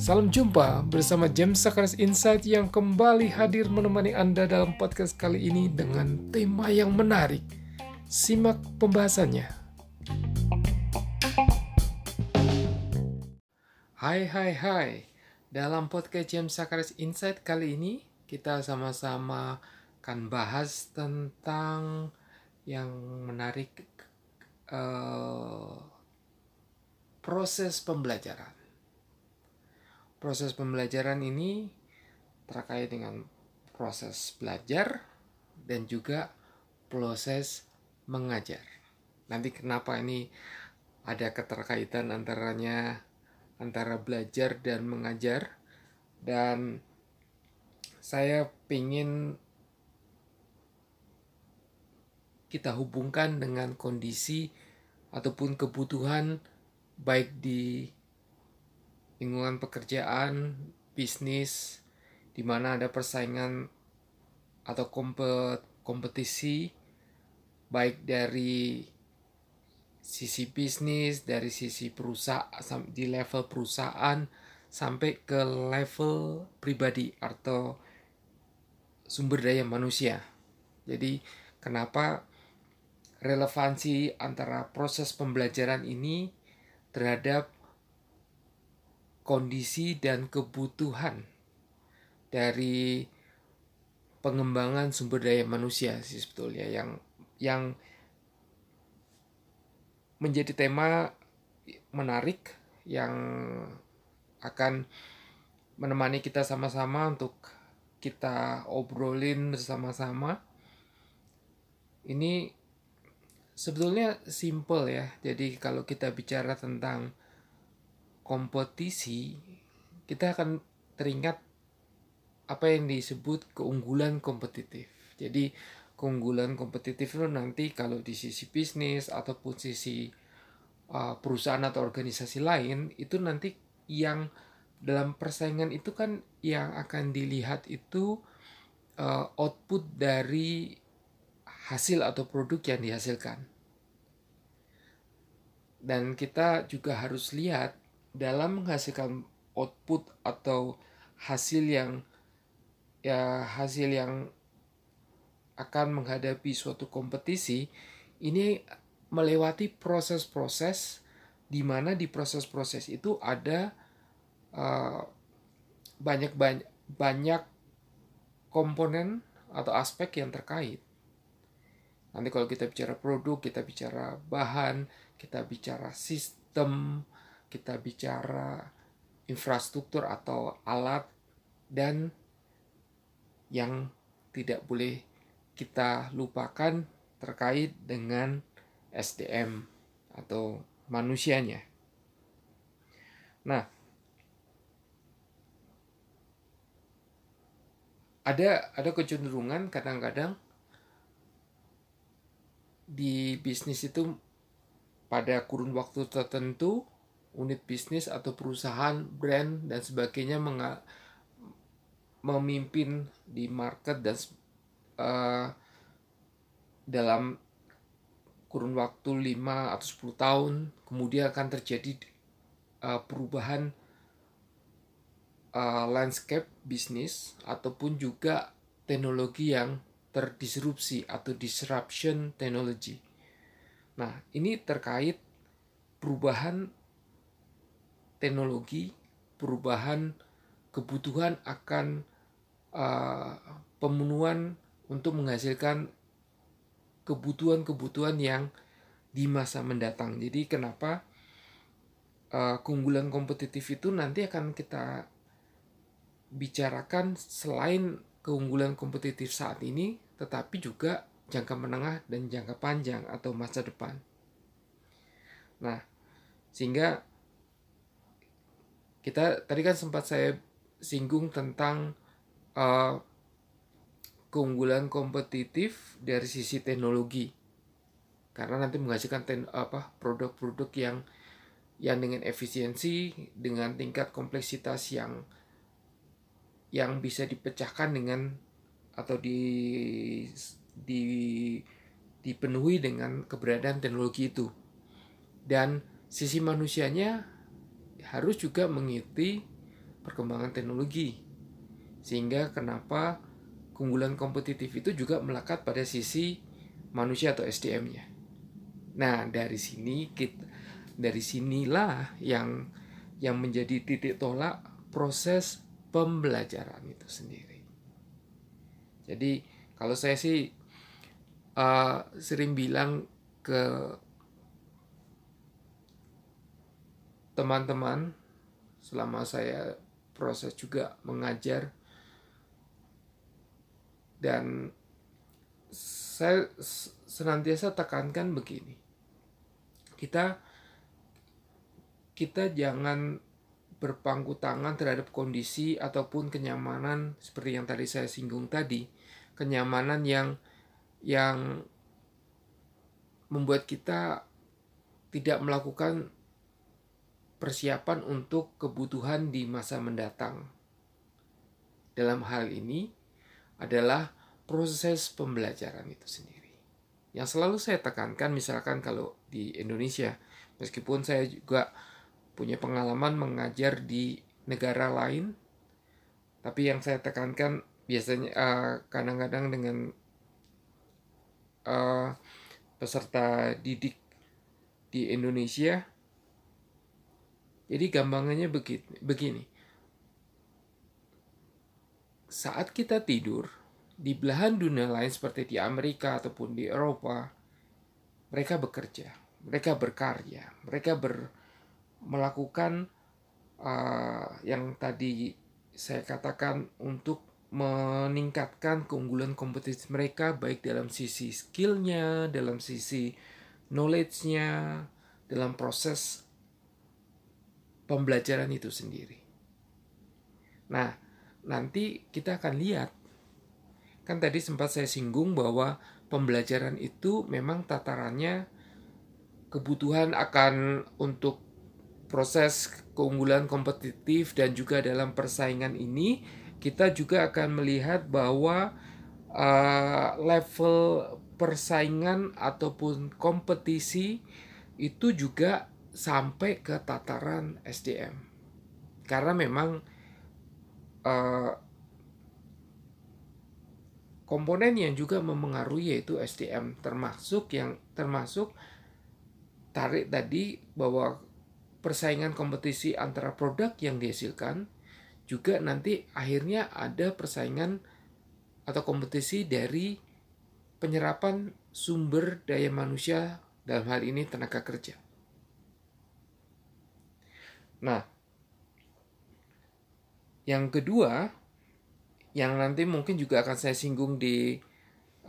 Salam jumpa bersama James Sakaris Insight yang kembali hadir menemani Anda dalam podcast kali ini dengan tema yang menarik. Simak pembahasannya. Hai hai hai. Dalam podcast James Sakaris Insight kali ini kita sama-sama akan bahas tentang yang menarik uh, proses pembelajaran proses pembelajaran ini terkait dengan proses belajar dan juga proses mengajar. Nanti kenapa ini ada keterkaitan antaranya antara belajar dan mengajar dan saya ingin kita hubungkan dengan kondisi ataupun kebutuhan baik di lingkungan pekerjaan, bisnis, di mana ada persaingan atau kompetisi baik dari sisi bisnis, dari sisi perusahaan di level perusahaan sampai ke level pribadi atau sumber daya manusia. Jadi kenapa relevansi antara proses pembelajaran ini terhadap kondisi dan kebutuhan dari pengembangan sumber daya manusia sih sebetulnya yang yang menjadi tema menarik yang akan menemani kita sama-sama untuk kita obrolin bersama-sama. Ini sebetulnya simple ya. Jadi kalau kita bicara tentang kompetisi, kita akan teringat apa yang disebut keunggulan kompetitif. Jadi keunggulan kompetitif itu nanti kalau di sisi bisnis ataupun sisi uh, perusahaan atau organisasi lain itu nanti yang dalam persaingan itu kan yang akan dilihat itu uh, output dari hasil atau produk yang dihasilkan. Dan kita juga harus lihat dalam menghasilkan output atau hasil yang ya hasil yang akan menghadapi suatu kompetisi ini melewati proses-proses di mana di proses-proses itu ada uh, banyak banyak banyak komponen atau aspek yang terkait. Nanti kalau kita bicara produk, kita bicara bahan, kita bicara sistem, kita bicara infrastruktur atau alat dan yang tidak boleh kita lupakan terkait dengan SDM atau manusianya. Nah, ada ada kecenderungan kadang-kadang di bisnis itu pada kurun waktu tertentu unit bisnis atau perusahaan, brand dan sebagainya memimpin di market dan uh, dalam kurun waktu 5 atau 10 tahun. Kemudian akan terjadi uh, perubahan uh, landscape bisnis ataupun juga teknologi yang terdisrupsi atau disruption technology. Nah, ini terkait perubahan teknologi, perubahan kebutuhan akan uh, pemenuhan untuk menghasilkan kebutuhan-kebutuhan yang di masa mendatang. Jadi kenapa uh, keunggulan kompetitif itu nanti akan kita bicarakan selain keunggulan kompetitif saat ini, tetapi juga jangka menengah dan jangka panjang atau masa depan. Nah, sehingga kita tadi kan sempat saya singgung tentang uh, keunggulan kompetitif dari sisi teknologi karena nanti menghasilkan produk-produk yang yang dengan efisiensi dengan tingkat kompleksitas yang yang bisa dipecahkan dengan atau di di dipenuhi dengan keberadaan teknologi itu dan sisi manusianya harus juga mengikuti perkembangan teknologi. Sehingga kenapa keunggulan kompetitif itu juga melekat pada sisi manusia atau SDM-nya. Nah, dari sini kita dari sinilah yang yang menjadi titik tolak proses pembelajaran itu sendiri. Jadi kalau saya sih uh, sering bilang ke teman-teman selama saya proses juga mengajar dan saya senantiasa tekankan begini kita kita jangan berpangku tangan terhadap kondisi ataupun kenyamanan seperti yang tadi saya singgung tadi kenyamanan yang yang membuat kita tidak melakukan persiapan untuk kebutuhan di masa mendatang. Dalam hal ini adalah proses pembelajaran itu sendiri. Yang selalu saya tekankan misalkan kalau di Indonesia, meskipun saya juga punya pengalaman mengajar di negara lain, tapi yang saya tekankan biasanya uh, kadang-kadang dengan uh, peserta didik di Indonesia jadi gampangannya begini. Saat kita tidur, di belahan dunia lain seperti di Amerika ataupun di Eropa, mereka bekerja, mereka berkarya, mereka ber, melakukan uh, yang tadi saya katakan untuk meningkatkan keunggulan kompetitif mereka baik dalam sisi skillnya, dalam sisi knowledge-nya, dalam proses pembelajaran itu sendiri. Nah, nanti kita akan lihat. Kan tadi sempat saya singgung bahwa pembelajaran itu memang tatarannya kebutuhan akan untuk proses keunggulan kompetitif dan juga dalam persaingan ini kita juga akan melihat bahwa uh, level persaingan ataupun kompetisi itu juga sampai ke tataran SDM karena memang uh, komponen yang juga memengaruhi yaitu SDM termasuk yang termasuk tarik tadi bahwa persaingan kompetisi antara produk yang dihasilkan juga nanti akhirnya ada persaingan atau kompetisi dari penyerapan sumber daya manusia dalam hal ini tenaga kerja. Nah, yang kedua, yang nanti mungkin juga akan saya singgung di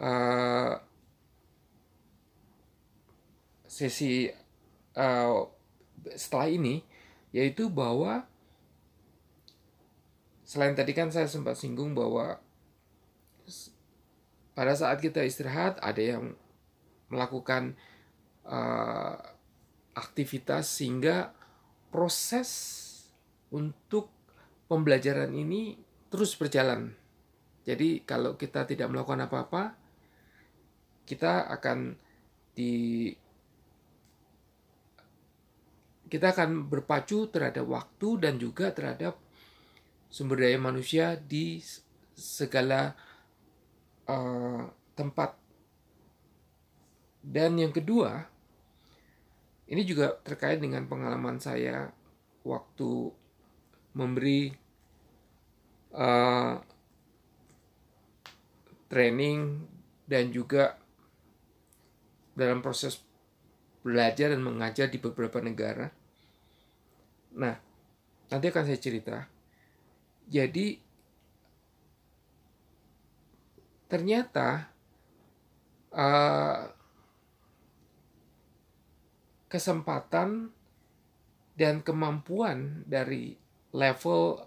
uh, sesi uh, setelah ini, yaitu bahwa selain tadi kan saya sempat singgung bahwa pada saat kita istirahat ada yang melakukan uh, aktivitas sehingga proses untuk pembelajaran ini terus berjalan. Jadi kalau kita tidak melakukan apa-apa, kita akan di kita akan berpacu terhadap waktu dan juga terhadap sumber daya manusia di segala uh, tempat. Dan yang kedua, ini juga terkait dengan pengalaman saya waktu memberi uh, training dan juga dalam proses belajar dan mengajar di beberapa negara. Nah, nanti akan saya cerita. Jadi ternyata uh, kesempatan dan kemampuan dari level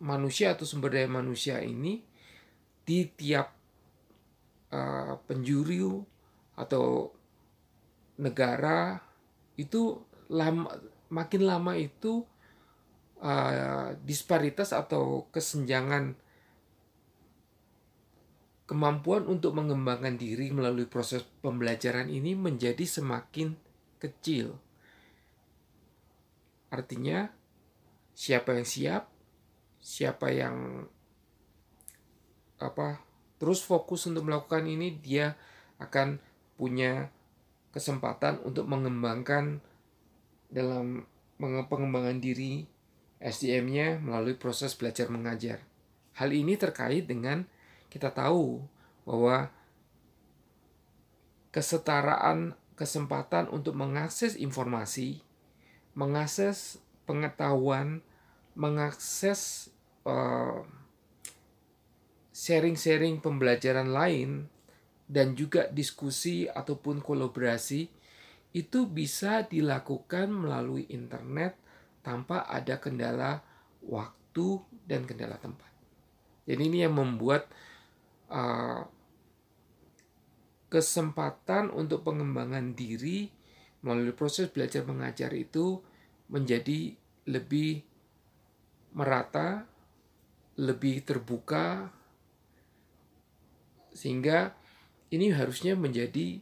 manusia atau sumber daya manusia ini di tiap uh, penjuru atau negara itu lama, makin lama itu uh, disparitas atau kesenjangan kemampuan untuk mengembangkan diri melalui proses pembelajaran ini menjadi semakin kecil. Artinya siapa yang siap, siapa yang apa terus fokus untuk melakukan ini dia akan punya kesempatan untuk mengembangkan dalam pengembangan diri SDM-nya melalui proses belajar mengajar. Hal ini terkait dengan kita tahu bahwa kesetaraan kesempatan untuk mengakses informasi, mengakses pengetahuan, mengakses uh, sharing-sharing pembelajaran lain dan juga diskusi ataupun kolaborasi itu bisa dilakukan melalui internet tanpa ada kendala waktu dan kendala tempat. Jadi ini yang membuat uh, kesempatan untuk pengembangan diri melalui proses belajar mengajar itu menjadi lebih merata, lebih terbuka, sehingga ini harusnya menjadi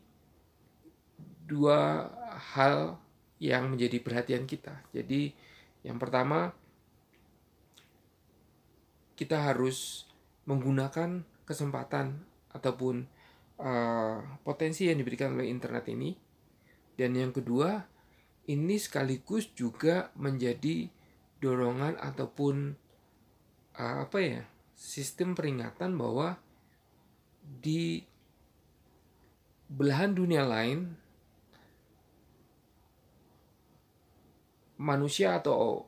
dua hal yang menjadi perhatian kita. Jadi, yang pertama, kita harus menggunakan kesempatan ataupun uh, potensi yang diberikan oleh internet ini, dan yang kedua, ini sekaligus juga menjadi dorongan ataupun uh, apa ya sistem peringatan bahwa di belahan dunia lain manusia atau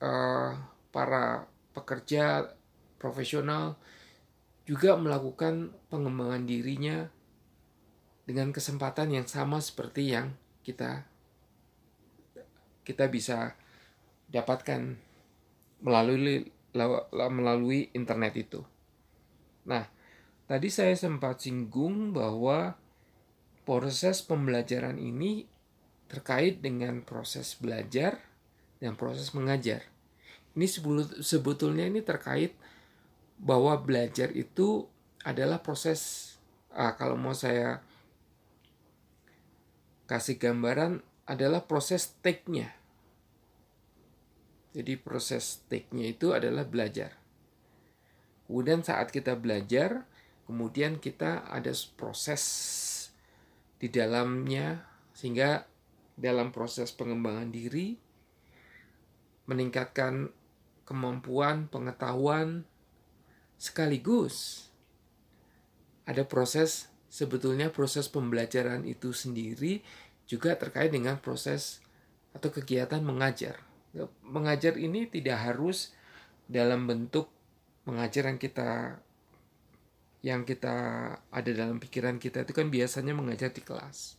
uh, para pekerja profesional juga melakukan pengembangan dirinya dengan kesempatan yang sama seperti yang kita kita bisa dapatkan melalui melalui internet itu. Nah, Tadi saya sempat singgung bahwa proses pembelajaran ini terkait dengan proses belajar dan proses mengajar. Ini sebetulnya ini terkait bahwa belajar itu adalah proses ah, kalau mau saya kasih gambaran adalah proses take-nya. Jadi proses take-nya itu adalah belajar. Kemudian saat kita belajar, kemudian kita ada proses di dalamnya sehingga dalam proses pengembangan diri meningkatkan kemampuan pengetahuan sekaligus ada proses sebetulnya proses pembelajaran itu sendiri juga terkait dengan proses atau kegiatan mengajar. Mengajar ini tidak harus dalam bentuk mengajar yang kita yang kita ada dalam pikiran kita itu kan biasanya mengajar di kelas.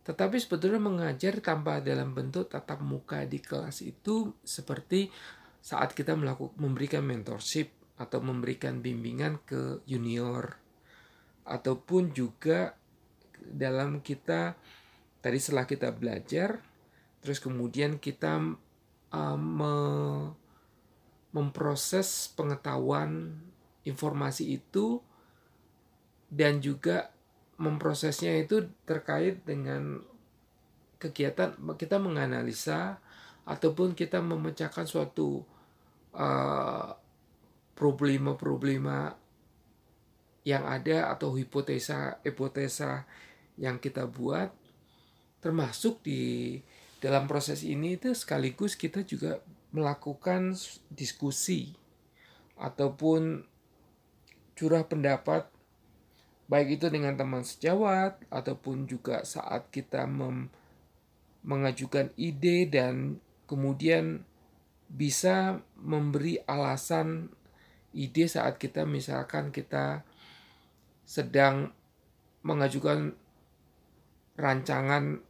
Tetapi sebetulnya mengajar tanpa dalam bentuk tatap muka di kelas itu seperti saat kita melakukan memberikan mentorship atau memberikan bimbingan ke junior. Ataupun juga dalam kita tadi setelah kita belajar terus kemudian kita um, me, memproses pengetahuan informasi itu dan juga memprosesnya itu terkait dengan kegiatan kita menganalisa ataupun kita memecahkan suatu uh, problema-problema yang ada atau hipotesa-hipotesa yang kita buat termasuk di dalam proses ini itu sekaligus kita juga melakukan diskusi ataupun curah pendapat baik itu dengan teman sejawat ataupun juga saat kita mengajukan ide dan kemudian bisa memberi alasan ide saat kita misalkan kita sedang mengajukan rancangan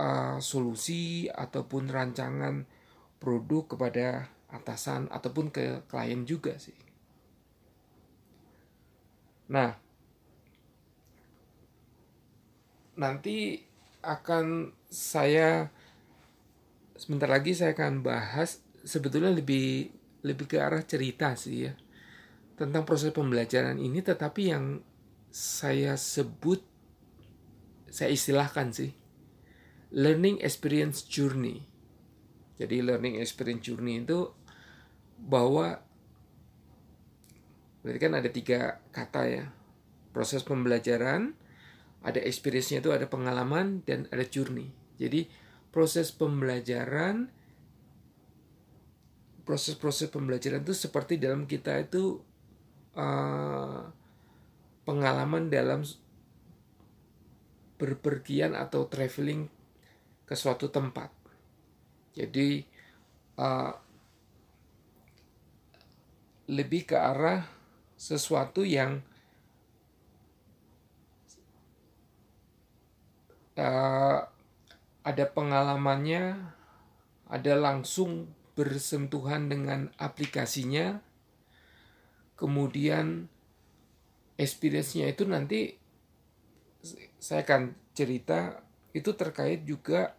uh, solusi ataupun rancangan produk kepada atasan ataupun ke klien juga sih. Nah, nanti akan saya sebentar lagi saya akan bahas sebetulnya lebih lebih ke arah cerita sih ya tentang proses pembelajaran ini tetapi yang saya sebut saya istilahkan sih learning experience journey. Jadi learning experience journey itu bahwa berarti kan ada tiga kata ya. Proses pembelajaran, ada experience-nya itu ada pengalaman dan ada journey. Jadi proses pembelajaran proses-proses pembelajaran itu seperti dalam kita itu uh, pengalaman dalam berpergian atau traveling ke suatu tempat. Jadi uh, lebih ke arah sesuatu yang uh, ada pengalamannya, ada langsung bersentuhan dengan aplikasinya, kemudian experience-nya itu nanti saya akan cerita itu terkait juga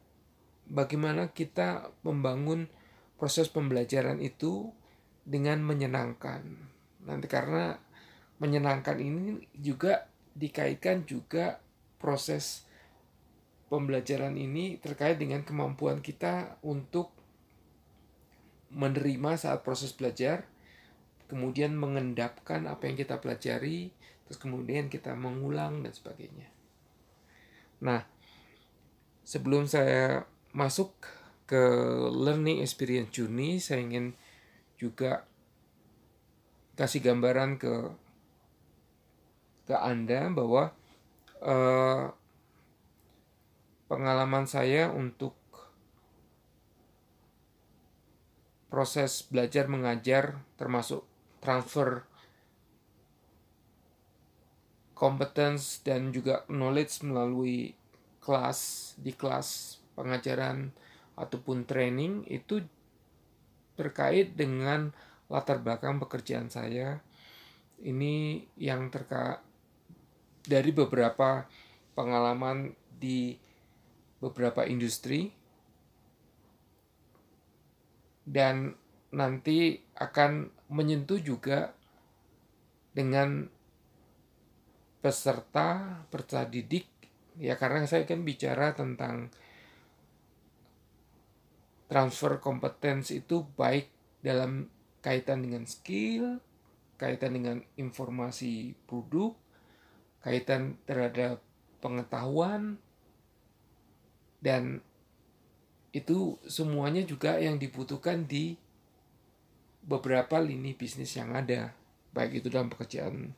bagaimana kita membangun proses pembelajaran itu dengan menyenangkan. Nanti karena menyenangkan ini juga dikaitkan juga proses pembelajaran ini terkait dengan kemampuan kita untuk menerima saat proses belajar, kemudian mengendapkan apa yang kita pelajari, terus kemudian kita mengulang dan sebagainya. Nah, sebelum saya masuk ke learning experience journey, saya ingin juga kasih gambaran ke ke Anda bahwa uh, pengalaman saya untuk proses belajar mengajar termasuk transfer competence dan juga knowledge melalui kelas di kelas pengajaran ataupun training itu terkait dengan latar belakang pekerjaan saya ini yang terkait dari beberapa pengalaman di beberapa industri. Dan nanti akan menyentuh juga dengan peserta peserta didik. Ya karena saya kan bicara tentang transfer kompetensi itu baik dalam kaitan dengan skill, kaitan dengan informasi produk, kaitan terhadap pengetahuan dan itu semuanya juga yang dibutuhkan di beberapa lini bisnis yang ada baik itu dalam pekerjaan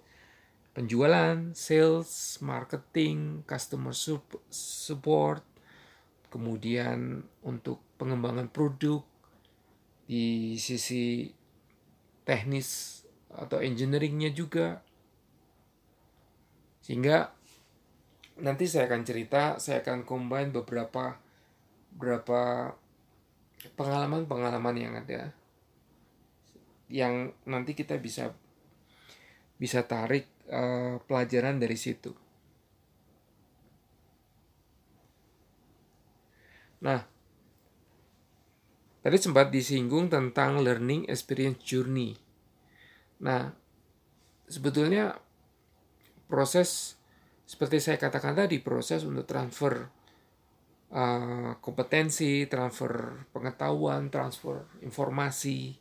penjualan, sales, marketing, customer support, kemudian untuk pengembangan produk di sisi teknis atau engineeringnya juga sehingga nanti saya akan cerita saya akan combine beberapa beberapa pengalaman-pengalaman yang ada yang nanti kita bisa bisa tarik uh, pelajaran dari situ. Nah, tadi sempat disinggung tentang learning experience journey. Nah, sebetulnya proses seperti saya katakan tadi proses untuk transfer uh, kompetensi, transfer pengetahuan, transfer informasi,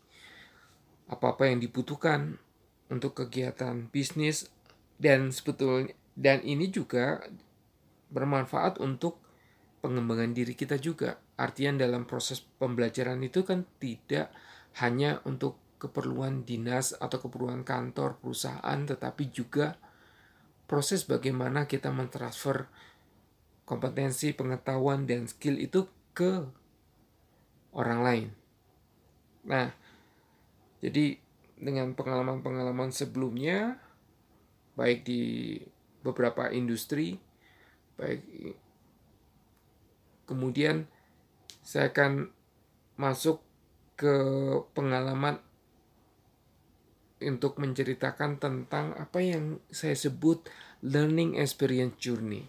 apa-apa yang dibutuhkan untuk kegiatan bisnis dan sebetulnya dan ini juga bermanfaat untuk pengembangan diri kita juga. Artian dalam proses pembelajaran itu kan tidak hanya untuk keperluan dinas atau keperluan kantor, perusahaan, tetapi juga proses bagaimana kita mentransfer kompetensi, pengetahuan, dan skill itu ke orang lain. Nah, jadi dengan pengalaman-pengalaman sebelumnya, baik di beberapa industri, baik kemudian saya akan masuk ke pengalaman untuk menceritakan tentang apa yang saya sebut learning experience journey.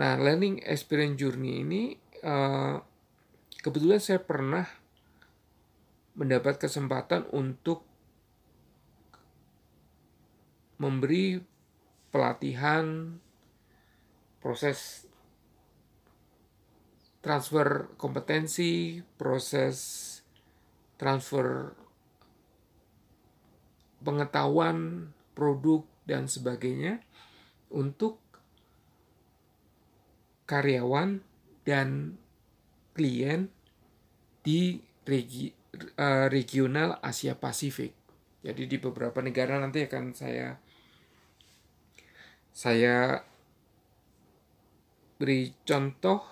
Nah, learning experience journey ini uh, kebetulan saya pernah mendapat kesempatan untuk memberi pelatihan proses transfer kompetensi, proses transfer pengetahuan, produk, dan sebagainya untuk karyawan dan klien di regi, uh, regional Asia Pasifik. Jadi di beberapa negara nanti akan saya saya beri contoh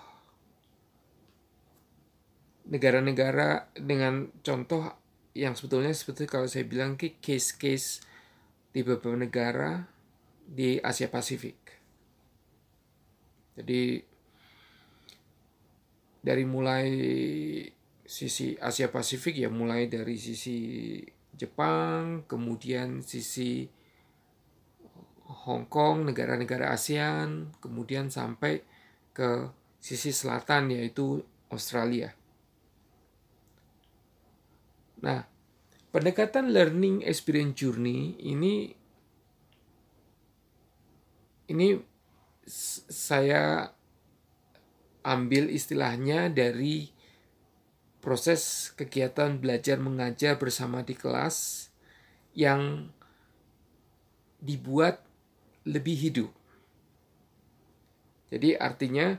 negara-negara dengan contoh yang sebetulnya seperti kalau saya bilang case-case di beberapa negara di Asia Pasifik. Jadi dari mulai sisi Asia Pasifik ya mulai dari sisi Jepang, kemudian sisi Hong Kong, negara-negara ASEAN, kemudian sampai ke sisi selatan yaitu Australia. Nah, pendekatan learning experience journey ini ini saya ambil istilahnya dari proses kegiatan belajar mengajar bersama di kelas yang dibuat lebih hidup. Jadi artinya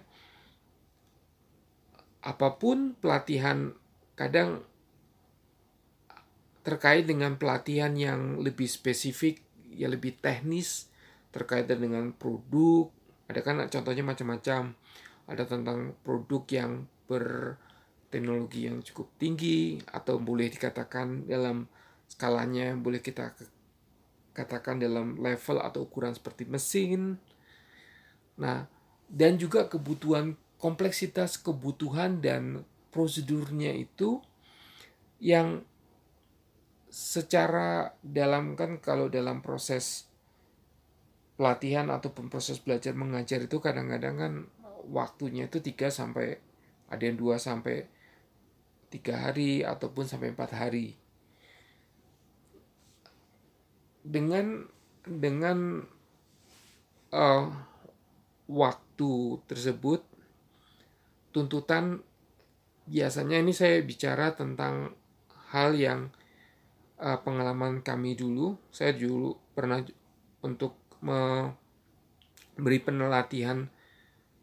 apa pun pelatihan kadang terkait dengan pelatihan yang lebih spesifik, ya lebih teknis terkait dengan produk, ada kan contohnya macam-macam. Ada tentang produk yang berteknologi yang cukup tinggi atau boleh dikatakan dalam skalanya boleh kita katakan dalam level atau ukuran seperti mesin. Nah, dan juga kebutuhan kompleksitas kebutuhan dan prosedurnya itu yang secara dalam kan kalau dalam proses pelatihan ataupun proses belajar mengajar itu kadang-kadang kan waktunya itu 3 sampai ada yang 2 sampai 3 hari ataupun sampai 4 hari. Dengan dengan uh, waktu tersebut tuntutan biasanya ini saya bicara tentang hal yang uh, pengalaman kami dulu. Saya dulu pernah untuk memberi penelatihan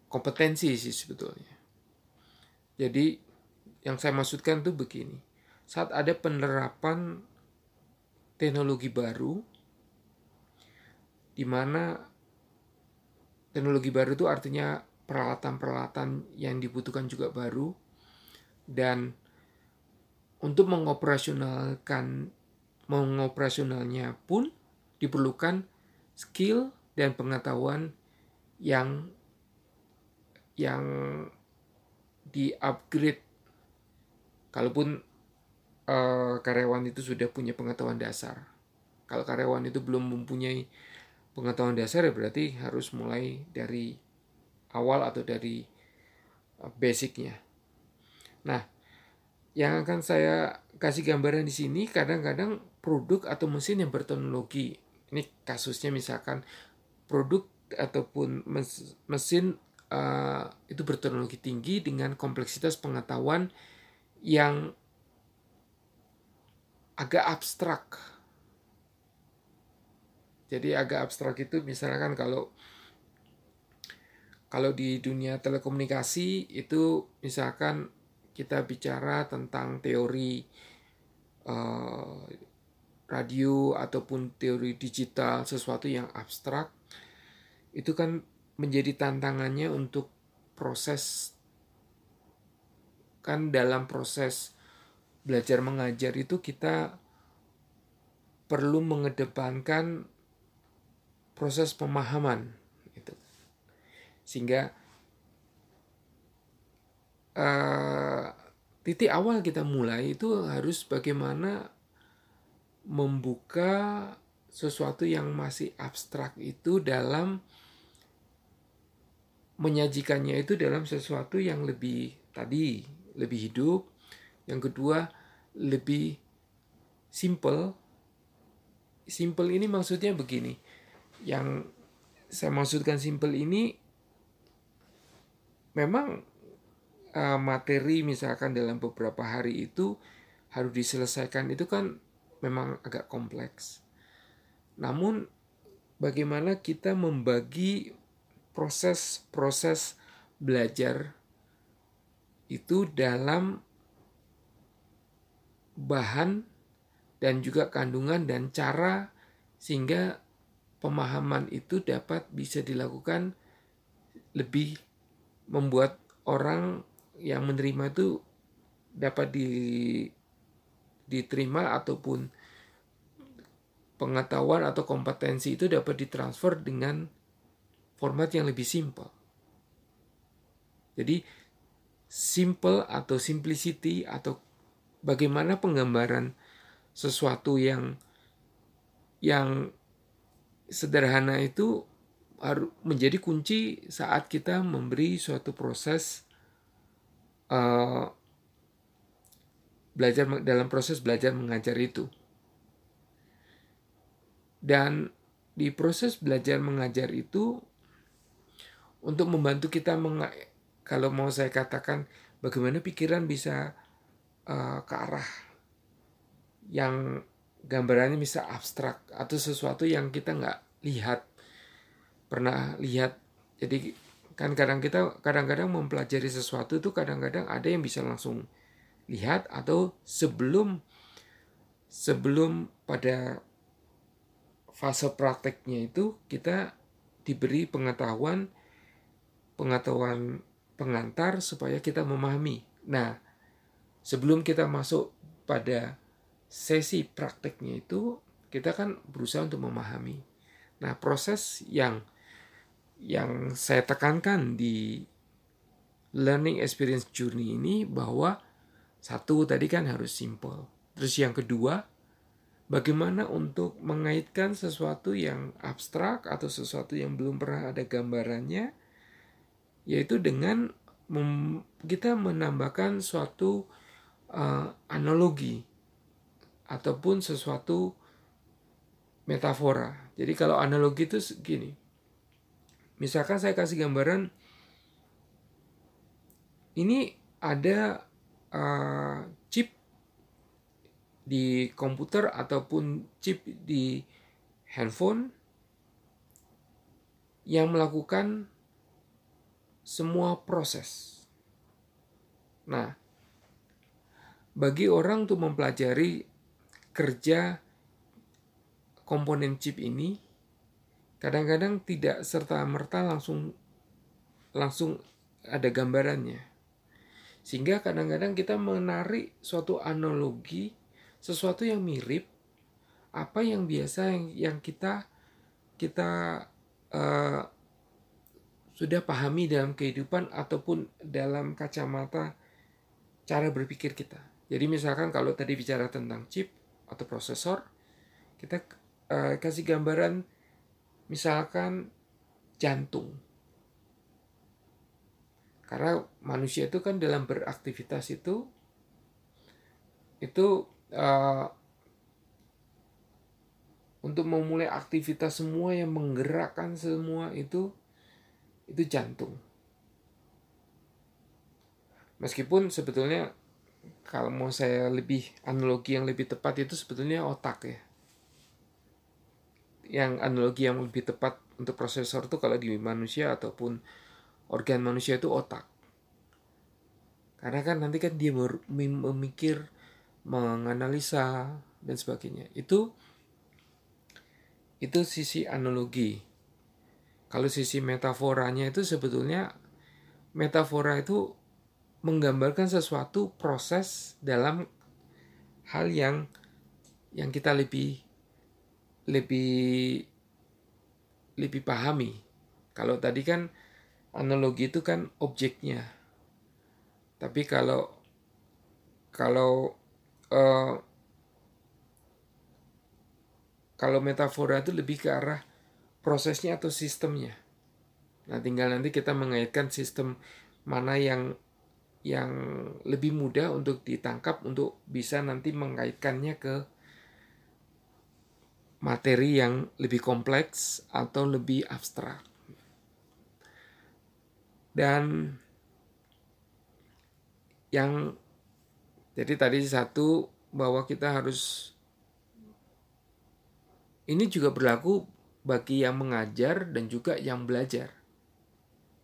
kompetensi sih sebetulnya. Jadi yang saya maksudkan tuh begini. Saat ada penerapan teknologi baru di mana teknologi baru itu artinya peralatan-peralatan yang dibutuhkan juga baru dan untuk mengoperasionalkan mengoperasionalnya pun diperlukan skill dan pengetahuan yang yang di-upgrade kalaupun uh, karyawan itu sudah punya pengetahuan dasar. Kalau karyawan itu belum mempunyai pengetahuan dasar ya berarti harus mulai dari awal atau dari uh, basicnya. Nah, yang akan saya kasih gambaran di sini kadang-kadang produk atau mesin yang berteknologi ini kasusnya misalkan produk ataupun mesin uh, itu berteknologi tinggi dengan kompleksitas pengetahuan yang agak abstrak. Jadi agak abstrak itu misalkan kalau kalau di dunia telekomunikasi itu misalkan kita bicara tentang teori uh, radio ataupun teori digital sesuatu yang abstrak itu kan menjadi tantangannya untuk proses kan dalam proses belajar mengajar itu kita perlu mengedepankan proses pemahaman itu sehingga uh, titik awal kita mulai itu harus bagaimana membuka sesuatu yang masih abstrak itu dalam menyajikannya itu dalam sesuatu yang lebih tadi lebih hidup. Yang kedua lebih simple. Simple ini maksudnya begini yang saya maksudkan simple ini memang uh, materi misalkan dalam beberapa hari itu harus diselesaikan itu kan memang agak kompleks. Namun bagaimana kita membagi proses-proses belajar itu dalam bahan dan juga kandungan dan cara sehingga pemahaman itu dapat bisa dilakukan lebih membuat orang yang menerima itu dapat di, diterima ataupun pengetahuan atau kompetensi itu dapat ditransfer dengan format yang lebih simpel. Jadi simple atau simplicity atau bagaimana penggambaran sesuatu yang yang sederhana itu harus menjadi kunci saat kita memberi suatu proses uh, belajar dalam proses belajar mengajar itu. Dan di proses belajar mengajar itu untuk membantu kita kalau mau saya katakan bagaimana pikiran bisa uh, ke arah yang gambarannya bisa abstrak atau sesuatu yang kita nggak lihat pernah lihat jadi kan kadang kita kadang-kadang mempelajari sesuatu itu kadang-kadang ada yang bisa langsung lihat atau sebelum sebelum pada fase prakteknya itu kita diberi pengetahuan pengetahuan pengantar supaya kita memahami. Nah, sebelum kita masuk pada sesi prakteknya itu kita kan berusaha untuk memahami. Nah, proses yang yang saya tekankan di learning experience journey ini bahwa satu tadi kan harus simple. Terus yang kedua, bagaimana untuk mengaitkan sesuatu yang abstrak atau sesuatu yang belum pernah ada gambarannya, yaitu dengan kita menambahkan suatu uh, analogi ataupun sesuatu metafora. Jadi kalau analogi itu gini, Misalkan saya kasih gambaran ini ada uh, chip di komputer ataupun chip di handphone yang melakukan semua proses. Nah, bagi orang untuk mempelajari kerja komponen chip ini, kadang-kadang tidak serta merta langsung langsung ada gambarannya. Sehingga kadang-kadang kita menarik suatu analogi, sesuatu yang mirip apa yang biasa yang, yang kita kita uh, sudah pahami dalam kehidupan ataupun dalam kacamata cara berpikir kita. Jadi misalkan kalau tadi bicara tentang chip atau prosesor, kita uh, kasih gambaran misalkan jantung. Karena manusia itu kan dalam beraktivitas itu itu uh, untuk memulai aktivitas semua yang menggerakkan semua itu itu jantung. Meskipun sebetulnya kalau mau saya lebih analogi yang lebih tepat itu sebetulnya otak ya yang analogi yang lebih tepat untuk prosesor itu kalau di manusia ataupun organ manusia itu otak. Karena kan nanti kan dia memikir, menganalisa dan sebagainya. Itu itu sisi analogi. Kalau sisi metaforanya itu sebetulnya metafora itu menggambarkan sesuatu proses dalam hal yang yang kita lebih lebih lebih pahami. Kalau tadi kan analogi itu kan objeknya. Tapi kalau kalau uh, kalau metafora itu lebih ke arah prosesnya atau sistemnya. Nah, tinggal nanti kita mengaitkan sistem mana yang yang lebih mudah untuk ditangkap untuk bisa nanti mengaitkannya ke materi yang lebih kompleks atau lebih abstrak. Dan yang jadi tadi satu bahwa kita harus ini juga berlaku bagi yang mengajar dan juga yang belajar.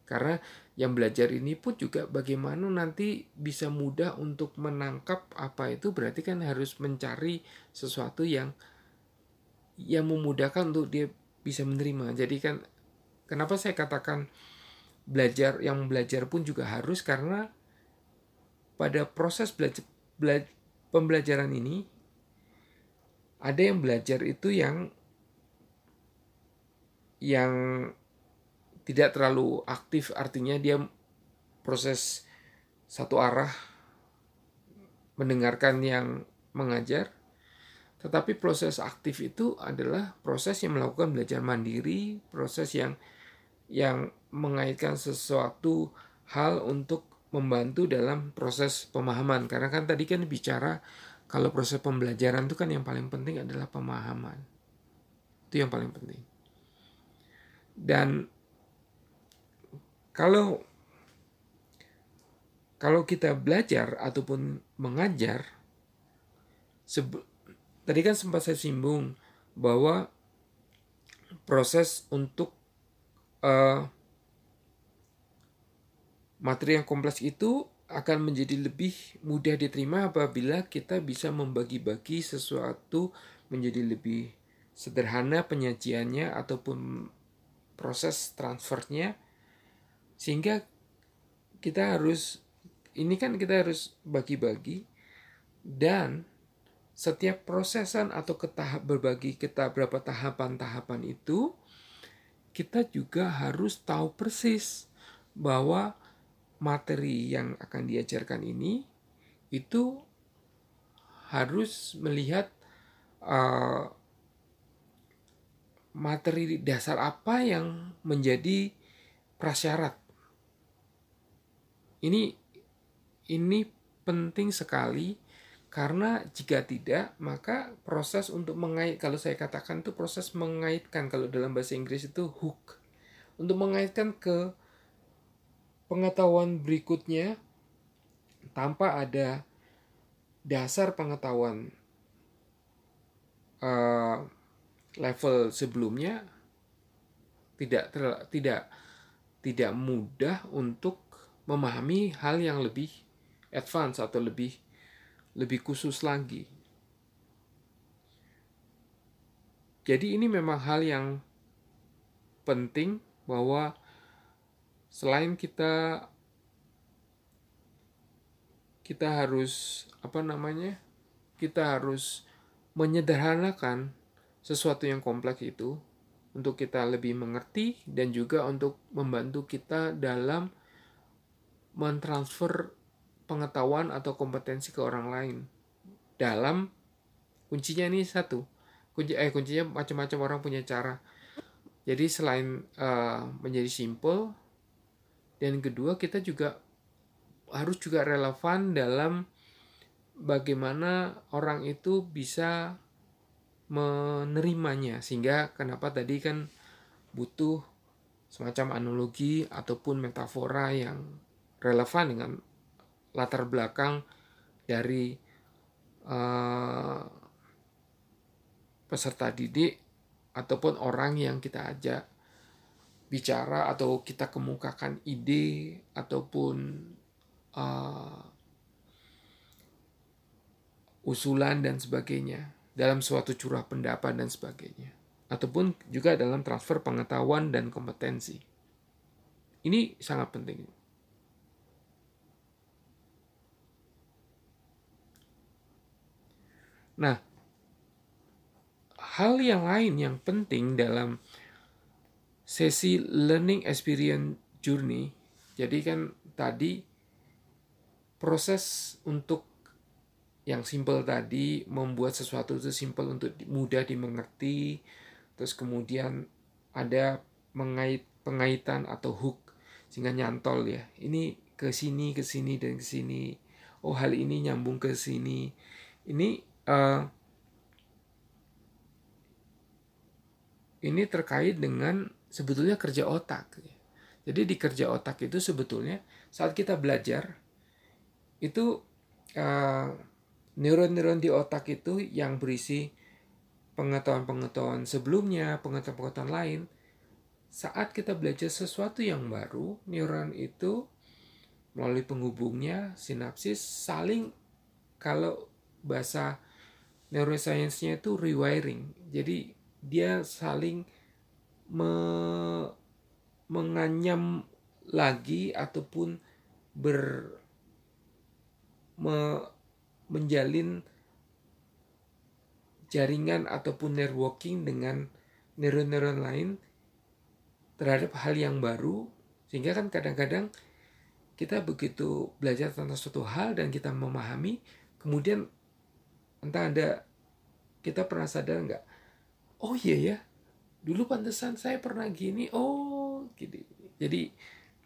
Karena yang belajar ini pun juga bagaimana nanti bisa mudah untuk menangkap apa itu berarti kan harus mencari sesuatu yang yang memudahkan untuk dia bisa menerima. Jadi kan kenapa saya katakan belajar yang belajar pun juga harus karena pada proses belajar, belajar pembelajaran ini ada yang belajar itu yang yang tidak terlalu aktif artinya dia proses satu arah mendengarkan yang mengajar. Tetapi proses aktif itu adalah proses yang melakukan belajar mandiri proses yang yang mengaitkan sesuatu hal untuk membantu dalam proses pemahaman. Karena kan tadi kan bicara kalau proses pembelajaran itu kan yang paling penting adalah pemahaman. Itu yang paling penting. Dan kalau kalau kita belajar ataupun mengajar tadi kan sempat saya singgung bahwa proses untuk uh, materi yang kompleks itu akan menjadi lebih mudah diterima apabila kita bisa membagi-bagi sesuatu menjadi lebih sederhana penyajiannya ataupun proses transfernya sehingga kita harus ini kan kita harus bagi-bagi dan setiap prosesan atau ketahap berbagi kita berapa tahapan-tahapan itu kita juga harus tahu persis bahwa materi yang akan diajarkan ini itu harus melihat uh, materi dasar apa yang menjadi prasyarat ini ini penting sekali karena jika tidak maka proses untuk mengait kalau saya katakan itu proses mengaitkan kalau dalam bahasa Inggris itu hook. Untuk mengaitkan ke pengetahuan berikutnya tanpa ada dasar pengetahuan uh, level sebelumnya tidak tidak tidak mudah untuk memahami hal yang lebih advance atau lebih lebih khusus lagi. Jadi ini memang hal yang penting bahwa selain kita kita harus apa namanya? Kita harus menyederhanakan sesuatu yang kompleks itu untuk kita lebih mengerti dan juga untuk membantu kita dalam mentransfer pengetahuan atau kompetensi ke orang lain. Dalam kuncinya ini satu. Kunci eh kuncinya macam-macam orang punya cara. Jadi selain uh, menjadi simple dan kedua kita juga harus juga relevan dalam bagaimana orang itu bisa menerimanya. Sehingga kenapa tadi kan butuh semacam analogi ataupun metafora yang relevan dengan latar belakang dari uh, peserta didik ataupun orang yang kita ajak bicara atau kita kemukakan ide ataupun uh, usulan dan sebagainya dalam suatu curah pendapat dan sebagainya ataupun juga dalam transfer pengetahuan dan kompetensi. Ini sangat penting Nah, hal yang lain yang penting dalam sesi learning experience journey, jadi kan tadi proses untuk yang simple tadi membuat sesuatu itu simple untuk mudah dimengerti, terus kemudian ada mengait pengaitan atau hook sehingga nyantol ya. Ini ke sini ke sini dan ke sini. Oh, hal ini nyambung ke sini. Ini uh, ini terkait dengan sebetulnya kerja otak. Jadi di kerja otak itu sebetulnya saat kita belajar itu uh, neuron-neuron di otak itu yang berisi pengetahuan-pengetahuan sebelumnya, pengetahuan-pengetahuan lain. Saat kita belajar sesuatu yang baru, neuron itu melalui penghubungnya, sinapsis saling kalau bahasa neuroscience-nya itu rewiring. Jadi dia saling me, menganyam lagi ataupun ber me, menjalin jaringan ataupun networking dengan neuron-neuron lain terhadap hal yang baru sehingga kan kadang-kadang kita begitu belajar tentang suatu hal dan kita memahami kemudian entah ada kita pernah sadar nggak? Oh iya ya dulu pantesan saya pernah gini oh gini. Jadi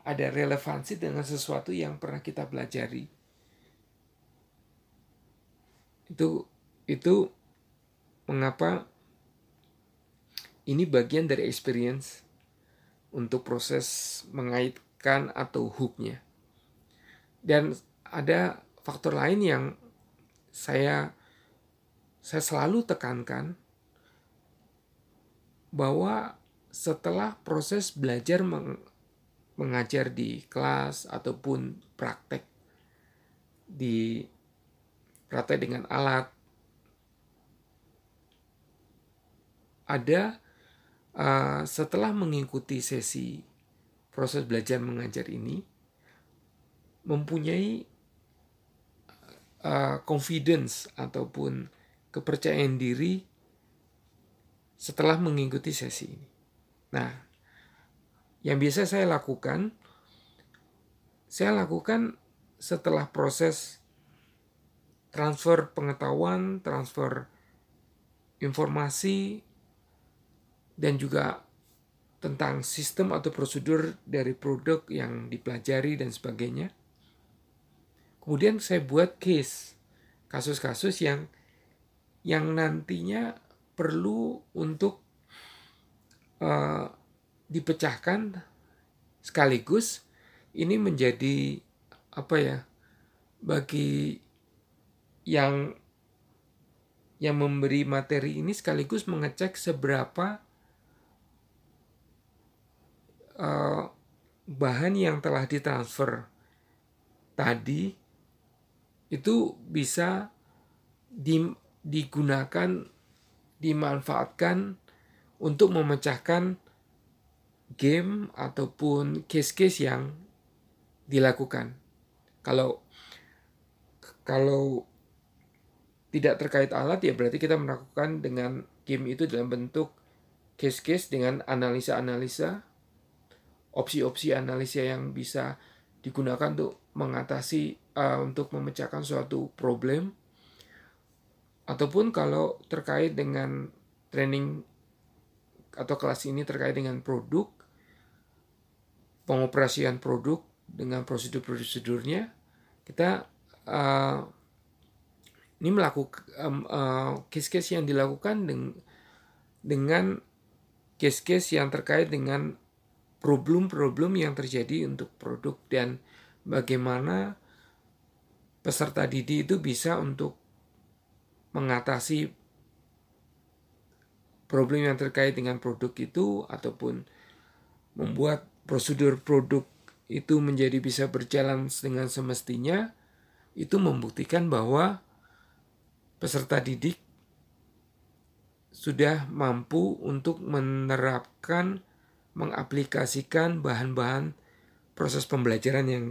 ada relevansi dengan sesuatu yang pernah kita pelajari. Itu itu mengapa ini bagian dari experience untuk proses mengaitkan atau hooknya. Dan ada faktor lain yang saya saya selalu tekankan bahwa setelah proses belajar meng, mengajar di kelas ataupun praktek di praktek dengan alat ada uh, setelah mengikuti sesi proses belajar mengajar ini mempunyai uh, confidence ataupun kepercayaan diri setelah mengikuti sesi ini. Nah, yang biasa saya lakukan, saya lakukan setelah proses transfer pengetahuan, transfer informasi, dan juga tentang sistem atau prosedur dari produk yang dipelajari dan sebagainya. Kemudian saya buat case, kasus-kasus yang yang nantinya perlu untuk uh, dipecahkan sekaligus ini menjadi apa ya bagi yang yang memberi materi ini sekaligus mengecek seberapa uh, bahan yang telah ditransfer tadi itu bisa di, digunakan, dimanfaatkan untuk memecahkan game ataupun case-case yang dilakukan. Kalau kalau tidak terkait alat ya berarti kita melakukan dengan game itu dalam bentuk case-case dengan analisa-analisa opsi-opsi analisa yang bisa digunakan untuk mengatasi uh, untuk memecahkan suatu problem ataupun kalau terkait dengan training atau kelas ini terkait dengan produk pengoperasian produk dengan prosedur-prosedurnya kita uh, ini melakukan um, uh, case-case yang dilakukan dengan dengan case-case yang terkait dengan problem-problem yang terjadi untuk produk dan bagaimana peserta didik itu bisa untuk mengatasi problem yang terkait dengan produk itu ataupun membuat prosedur produk itu menjadi bisa berjalan dengan semestinya itu membuktikan bahwa peserta didik sudah mampu untuk menerapkan mengaplikasikan bahan-bahan proses pembelajaran yang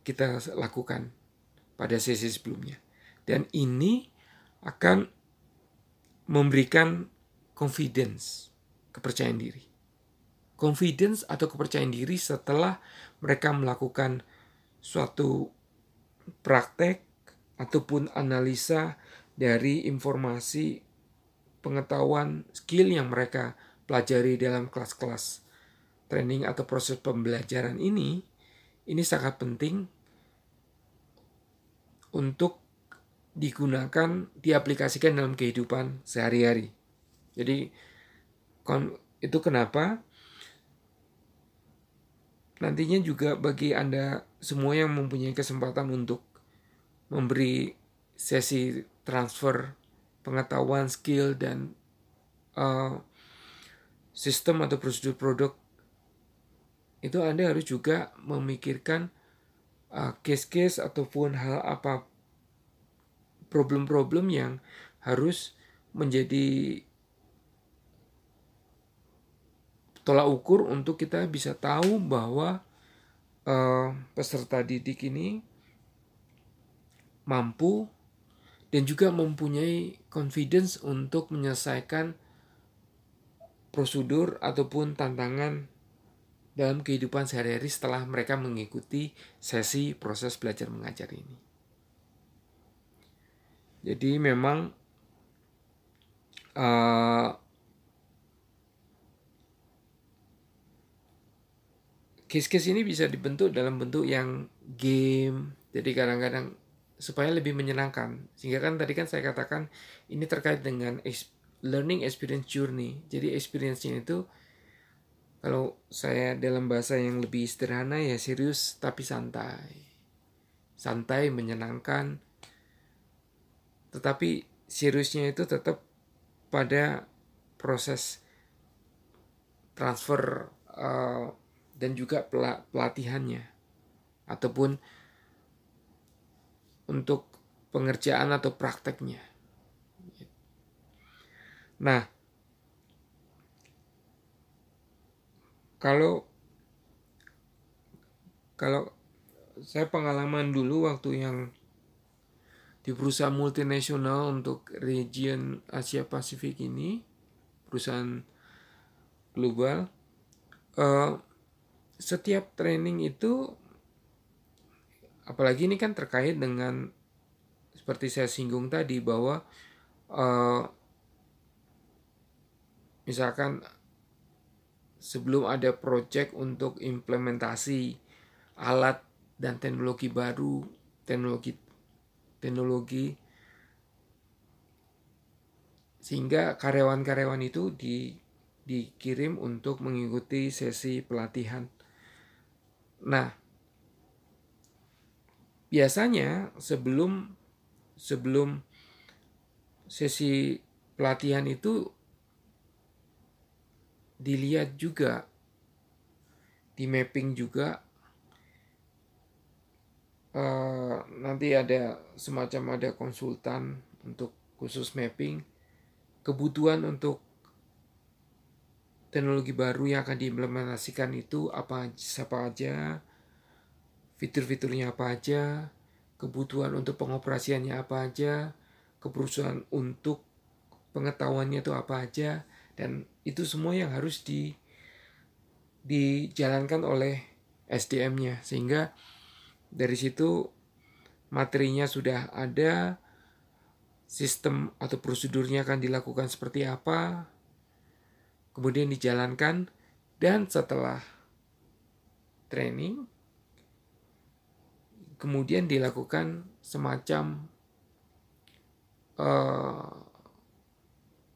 kita lakukan pada sesi sebelumnya. Dan ini akan memberikan confidence, kepercayaan diri. Confidence atau kepercayaan diri setelah mereka melakukan suatu praktek ataupun analisa dari informasi pengetahuan skill yang mereka pelajari dalam kelas-kelas training atau proses pembelajaran ini ini sangat penting untuk digunakan, diaplikasikan dalam kehidupan sehari-hari. Jadi itu kenapa nantinya juga bagi Anda semua yang mempunyai kesempatan untuk memberi sesi transfer pengetahuan, skill dan uh, sistem atau prosedur produk itu Anda harus juga memikirkan uh, case-case ataupun hal apa problem-problem yang harus menjadi tolak ukur untuk kita bisa tahu bahwa uh, peserta didik ini mampu dan juga mempunyai confidence untuk menyelesaikan prosedur ataupun tantangan dalam kehidupan sehari-hari setelah mereka mengikuti sesi proses belajar mengajar ini. Jadi memang uh, case-case ini bisa dibentuk dalam bentuk yang game. Jadi kadang-kadang supaya lebih menyenangkan. Sehingga kan tadi kan saya katakan ini terkait dengan learning experience journey. Jadi experience-nya itu kalau saya dalam bahasa yang lebih sederhana ya serius tapi santai. Santai, menyenangkan. Tetapi seriusnya itu tetap pada proses transfer uh, dan juga pelatihannya ataupun untuk pengerjaan atau prakteknya. Nah, kalau kalau saya pengalaman dulu waktu yang di perusahaan multinasional untuk region Asia Pasifik ini perusahaan global uh, setiap training itu apalagi ini kan terkait dengan seperti saya singgung tadi bahwa uh, misalkan sebelum ada project untuk implementasi alat dan teknologi baru, teknologi teknologi sehingga karyawan-karyawan itu di, dikirim untuk mengikuti sesi pelatihan. Nah, biasanya sebelum sebelum sesi pelatihan itu dilihat juga di mapping juga uh, nanti ada semacam ada konsultan untuk khusus mapping. Kebutuhan untuk teknologi baru yang akan diimplementasikan itu apa siapa aja fitur-fiturnya apa aja kebutuhan untuk pengoperasiannya apa aja kebutuhan untuk pengetahuannya itu apa aja dan itu semua yang harus di dijalankan oleh SDM-nya sehingga dari situ materinya sudah ada sistem atau prosedurnya akan dilakukan seperti apa kemudian dijalankan dan setelah training kemudian dilakukan semacam uh,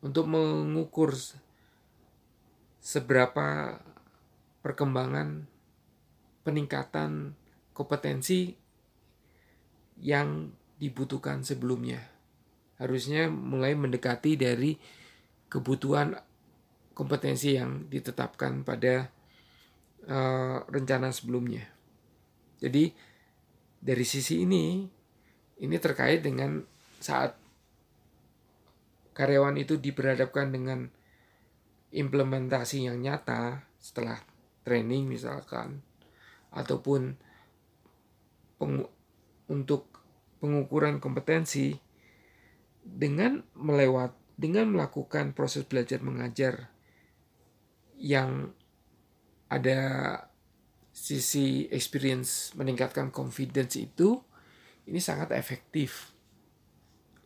untuk mengukur seberapa perkembangan peningkatan kompetensi yang dibutuhkan sebelumnya. Harusnya mulai mendekati dari kebutuhan kompetensi yang ditetapkan pada uh, rencana sebelumnya. Jadi dari sisi ini ini terkait dengan saat karyawan itu diberhadapkan dengan implementasi yang nyata setelah training misalkan ataupun peng, untuk pengukuran kompetensi dengan melewat dengan melakukan proses belajar mengajar yang ada sisi experience meningkatkan confidence itu ini sangat efektif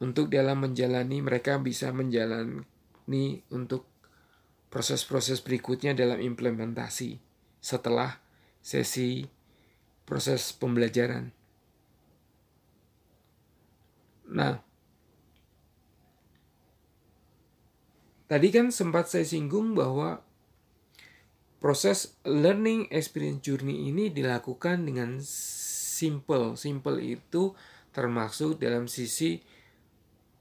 untuk dalam menjalani mereka bisa menjalani untuk proses-proses berikutnya dalam implementasi setelah sesi proses pembelajaran. Nah, tadi kan sempat saya singgung bahwa proses learning experience journey ini dilakukan dengan simple. Simple itu termasuk dalam sisi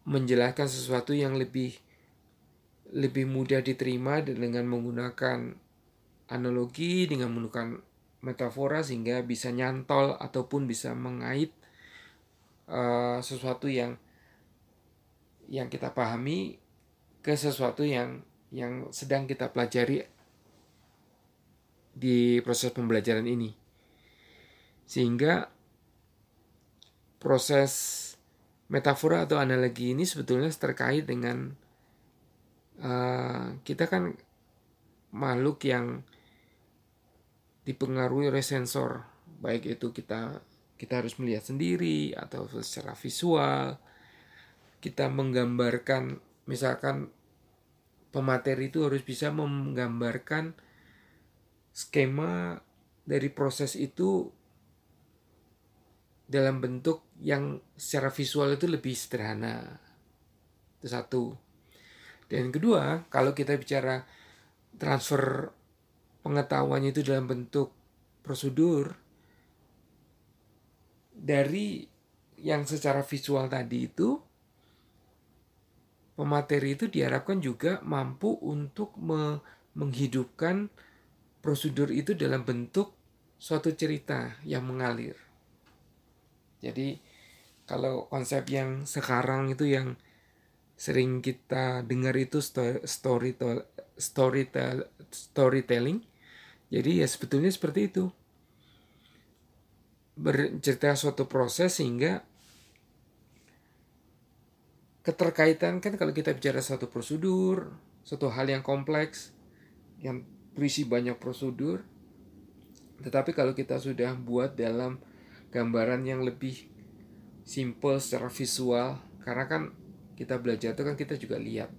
menjelaskan sesuatu yang lebih lebih mudah diterima dengan menggunakan analogi dengan menggunakan metafora sehingga bisa nyantol ataupun bisa mengait uh, sesuatu yang yang kita pahami ke sesuatu yang yang sedang kita pelajari di proses pembelajaran ini. Sehingga proses metafora atau analogi ini sebetulnya terkait dengan uh, kita kan makhluk yang dipengaruhi oleh sensor baik itu kita kita harus melihat sendiri atau secara visual kita menggambarkan misalkan pemateri itu harus bisa menggambarkan skema dari proses itu dalam bentuk yang secara visual itu lebih sederhana. Itu satu. Dan kedua, kalau kita bicara transfer pengetahuannya itu dalam bentuk prosedur dari yang secara visual tadi itu pemateri itu diharapkan juga mampu untuk me menghidupkan prosedur itu dalam bentuk suatu cerita yang mengalir. Jadi kalau konsep yang sekarang itu yang sering kita dengar itu story story storytelling. Jadi ya sebetulnya seperti itu. Bercerita suatu proses sehingga keterkaitan kan kalau kita bicara suatu prosedur, suatu hal yang kompleks yang berisi banyak prosedur. Tetapi kalau kita sudah buat dalam gambaran yang lebih simple secara visual, karena kan kita belajar itu kan kita juga lihat.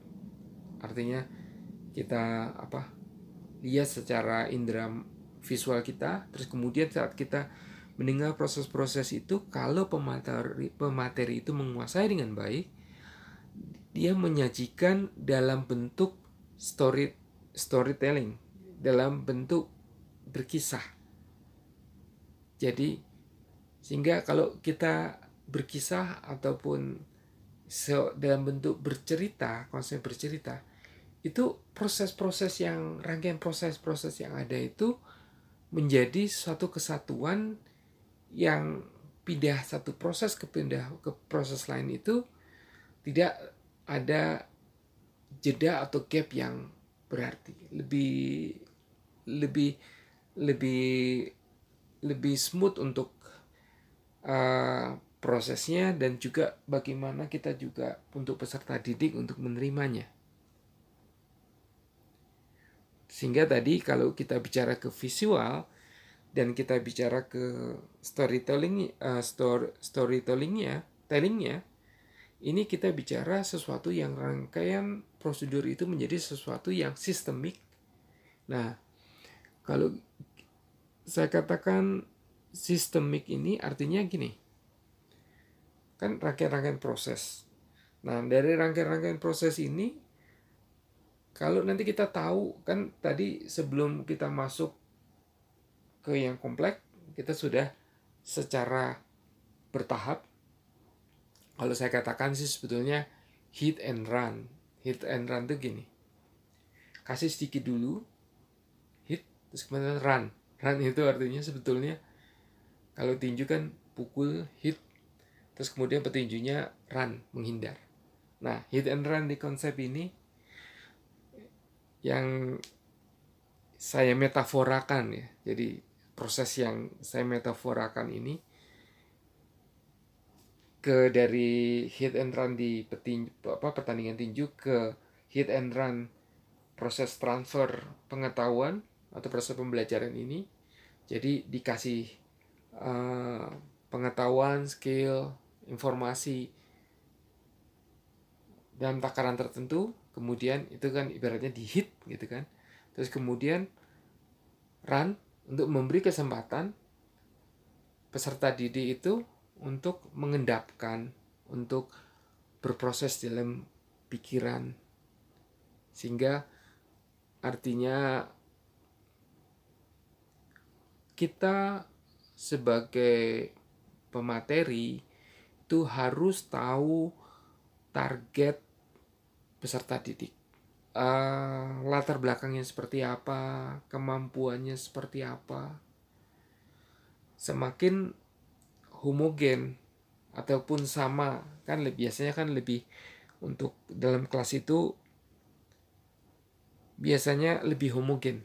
Artinya kita apa? Lihat secara indera visual kita, terus kemudian saat kita mendengar proses-proses itu, kalau pemateri, pemateri itu menguasai dengan baik, dia menyajikan dalam bentuk story storytelling dalam bentuk berkisah. Jadi sehingga kalau kita berkisah ataupun dalam bentuk bercerita, konsep bercerita, itu proses-proses yang rangkaian proses-proses yang ada itu menjadi suatu kesatuan yang pindah satu proses ke pindah ke proses lain itu tidak ada jeda atau gap yang berarti lebih lebih lebih lebih smooth untuk uh, prosesnya dan juga bagaimana kita juga untuk peserta didik untuk menerimanya. Sehingga tadi kalau kita bicara ke visual dan kita bicara ke storytelling uh, story, storytellingnya, tellingnya, ini kita bicara sesuatu yang rangkaian prosedur itu menjadi sesuatu yang sistemik. Nah, kalau saya katakan sistemik ini artinya gini. Kan rangkaian-rangkaian proses. Nah, dari rangkaian-rangkaian proses ini kalau nanti kita tahu kan tadi sebelum kita masuk ke yang kompleks, kita sudah secara bertahap kalau saya katakan sih sebetulnya hit and run. Hit and run itu gini. Kasih sedikit dulu, terus kemudian run run itu artinya sebetulnya kalau tinju kan pukul hit terus kemudian petinjunya run menghindar nah hit and run di konsep ini yang saya metaforakan ya. Jadi proses yang saya metaforakan ini ke dari hit and run di petinju apa pertandingan tinju ke hit and run proses transfer pengetahuan atau proses pembelajaran ini. Jadi dikasih uh, pengetahuan, skill, informasi dalam takaran tertentu, kemudian itu kan ibaratnya di hit gitu kan. Terus kemudian run untuk memberi kesempatan peserta didik itu untuk mengendapkan, untuk berproses dalam pikiran sehingga artinya kita sebagai pemateri itu harus tahu target peserta didik. Uh, latar belakangnya seperti apa, kemampuannya seperti apa. Semakin homogen ataupun sama kan biasanya kan lebih untuk dalam kelas itu biasanya lebih homogen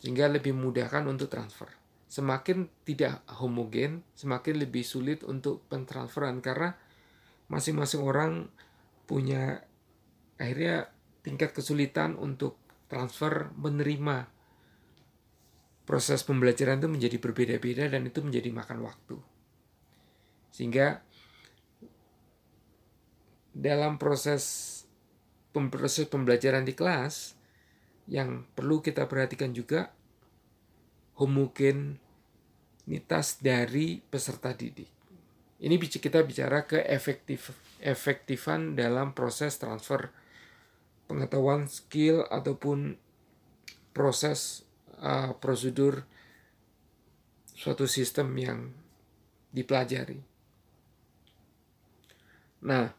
sehingga lebih mudahkan untuk transfer semakin tidak homogen, semakin lebih sulit untuk pentransferan karena masing-masing orang punya akhirnya tingkat kesulitan untuk transfer menerima proses pembelajaran itu menjadi berbeda-beda dan itu menjadi makan waktu. Sehingga dalam proses proses pembelajaran di kelas yang perlu kita perhatikan juga homogen mitas dari peserta didik. Ini kita bicara ke efektif efektifan dalam proses transfer pengetahuan skill ataupun proses uh, prosedur suatu sistem yang dipelajari. Nah,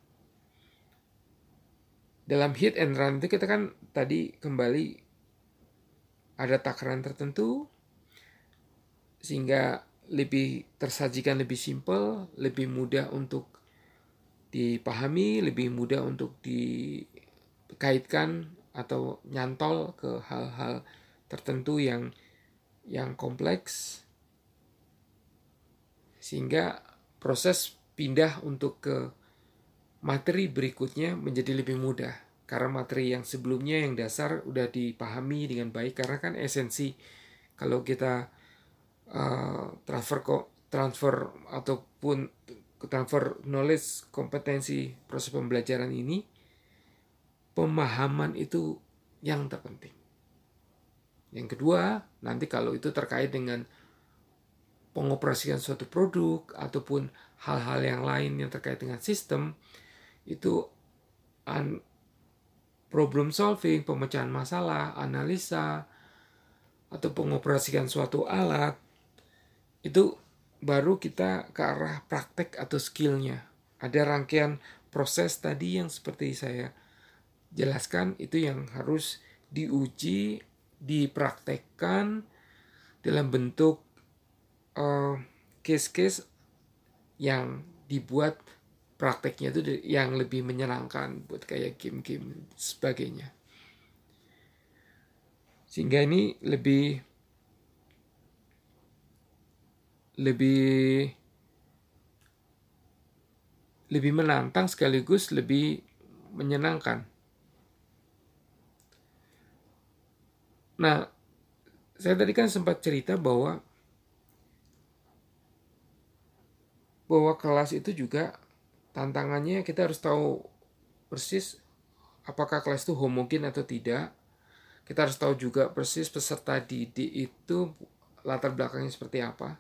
dalam hit and run itu kita kan tadi kembali ada takaran tertentu, sehingga lebih tersajikan lebih simpel, lebih mudah untuk dipahami, lebih mudah untuk dikaitkan atau nyantol ke hal-hal tertentu yang yang kompleks sehingga proses pindah untuk ke materi berikutnya menjadi lebih mudah. Karena materi yang sebelumnya yang dasar udah dipahami dengan baik karena kan esensi kalau kita uh, transfer transfer ataupun transfer knowledge kompetensi proses pembelajaran ini pemahaman itu yang terpenting. Yang kedua, nanti kalau itu terkait dengan pengoperasian suatu produk ataupun hal-hal yang lain yang terkait dengan sistem itu problem solving, pemecahan masalah, analisa atau pengoperasian suatu alat itu baru kita ke arah praktek atau skillnya. Ada rangkaian proses tadi yang seperti saya jelaskan itu yang harus diuji, dipraktekkan dalam bentuk case case-case yang dibuat prakteknya itu yang lebih menyenangkan buat kayak game-game sebagainya. Sehingga ini lebih lebih lebih menantang sekaligus lebih menyenangkan. Nah, saya tadi kan sempat cerita bahwa bahwa kelas itu juga tantangannya kita harus tahu persis apakah kelas itu homogen atau tidak. Kita harus tahu juga persis peserta didik itu latar belakangnya seperti apa.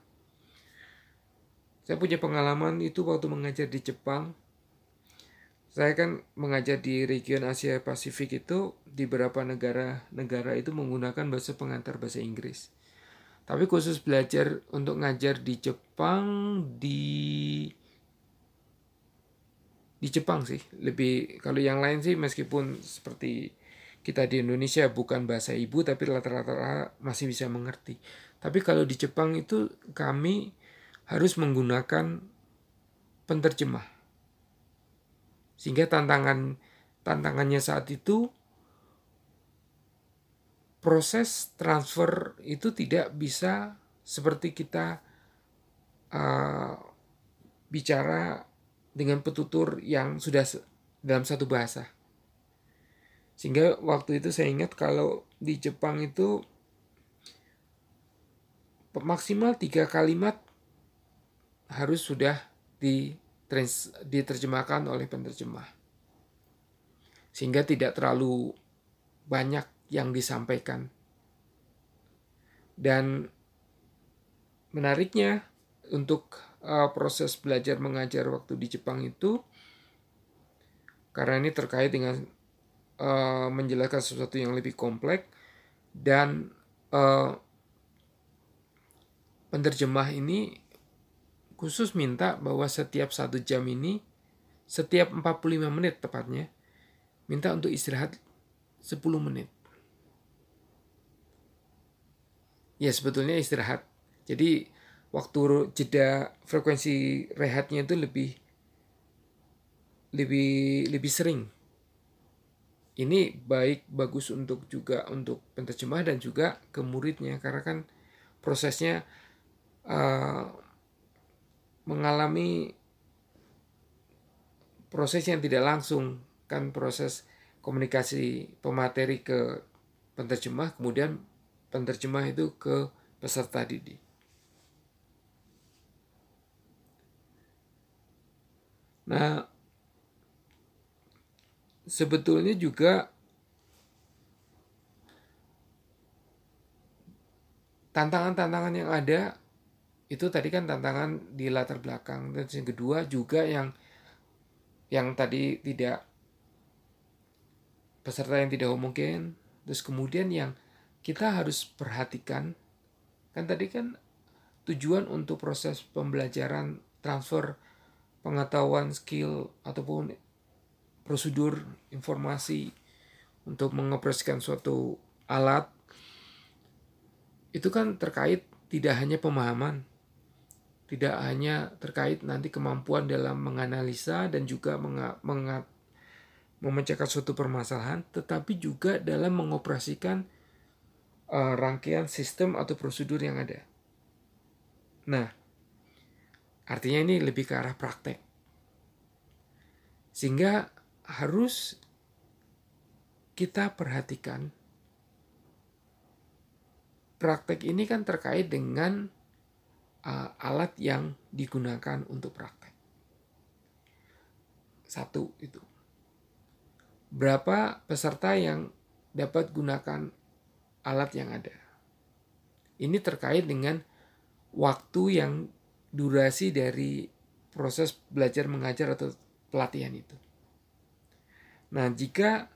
Saya punya pengalaman itu waktu mengajar di Jepang. Saya kan mengajar di region Asia Pasifik itu di beberapa negara-negara itu menggunakan bahasa pengantar bahasa Inggris. Tapi khusus belajar untuk ngajar di Jepang di di Jepang sih lebih kalau yang lain sih meskipun seperti kita di Indonesia bukan bahasa ibu tapi rata-rata masih bisa mengerti. Tapi kalau di Jepang itu kami harus menggunakan penterjemah. Sehingga tantangan tantangannya saat itu proses transfer itu tidak bisa seperti kita uh, bicara dengan petutur yang sudah dalam satu bahasa. Sehingga waktu itu saya ingat kalau di Jepang itu maksimal tiga kalimat harus sudah diterjemahkan oleh penerjemah. Sehingga tidak terlalu banyak yang disampaikan. Dan menariknya untuk uh, proses belajar mengajar waktu di Jepang itu karena ini terkait dengan uh, menjelaskan sesuatu yang lebih kompleks dan uh, penerjemah ini khusus minta bahwa setiap satu jam ini, setiap 45 menit tepatnya, minta untuk istirahat 10 menit. Ya sebetulnya istirahat. Jadi waktu jeda frekuensi rehatnya itu lebih lebih lebih sering. Ini baik bagus untuk juga untuk penterjemah dan juga ke muridnya karena kan prosesnya uh, mengalami proses yang tidak langsung kan proses komunikasi pemateri ke penterjemah kemudian penterjemah itu ke peserta didik. Nah, sebetulnya juga tantangan-tantangan yang ada itu tadi kan tantangan di latar belakang. Dan yang kedua juga yang yang tadi tidak peserta yang tidak mungkin terus kemudian yang kita harus perhatikan kan tadi kan tujuan untuk proses pembelajaran transfer pengetahuan skill ataupun prosedur informasi untuk mengoperasikan suatu alat itu kan terkait tidak hanya pemahaman tidak hanya terkait nanti kemampuan dalam menganalisa dan juga memecahkan suatu permasalahan, tetapi juga dalam mengoperasikan uh, rangkaian sistem atau prosedur yang ada. Nah, artinya ini lebih ke arah praktek. Sehingga harus kita perhatikan praktek ini kan terkait dengan uh, alat yang digunakan untuk praktek. Satu itu. Berapa peserta yang dapat gunakan alat yang ada? Ini terkait dengan waktu yang durasi dari proses belajar mengajar atau pelatihan itu. Nah, jika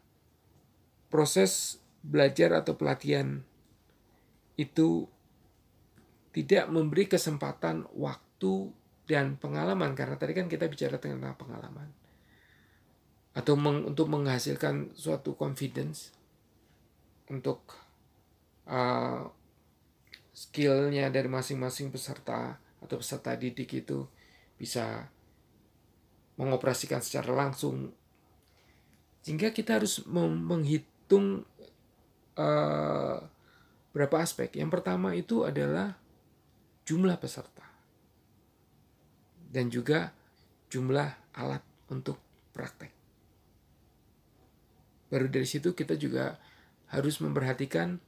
proses belajar atau pelatihan itu tidak memberi kesempatan waktu dan pengalaman. Karena tadi kan kita bicara tentang pengalaman. Atau meng, untuk menghasilkan suatu confidence untuk uh, skillnya dari masing-masing peserta atau peserta didik itu bisa mengoperasikan secara langsung. Sehingga kita harus menghitung uh, berapa aspek. Yang pertama itu adalah jumlah peserta dan juga jumlah alat untuk praktek. Baru dari situ kita juga harus memperhatikan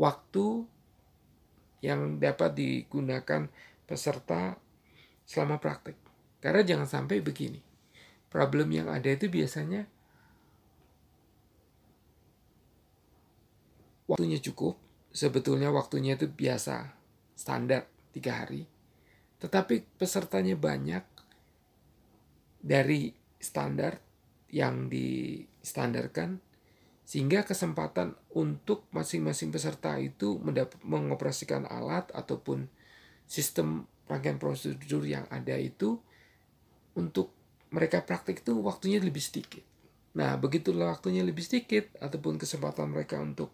waktu yang dapat digunakan peserta selama praktek. Karena jangan sampai begini. Problem yang ada itu biasanya waktunya cukup, sebetulnya waktunya itu biasa, standar tiga hari, tetapi pesertanya banyak dari standar yang distandarkan sehingga kesempatan untuk masing-masing peserta itu mengoperasikan alat ataupun sistem rangkaian prosedur yang ada itu untuk mereka praktik itu waktunya lebih sedikit. Nah, begitulah waktunya lebih sedikit ataupun kesempatan mereka untuk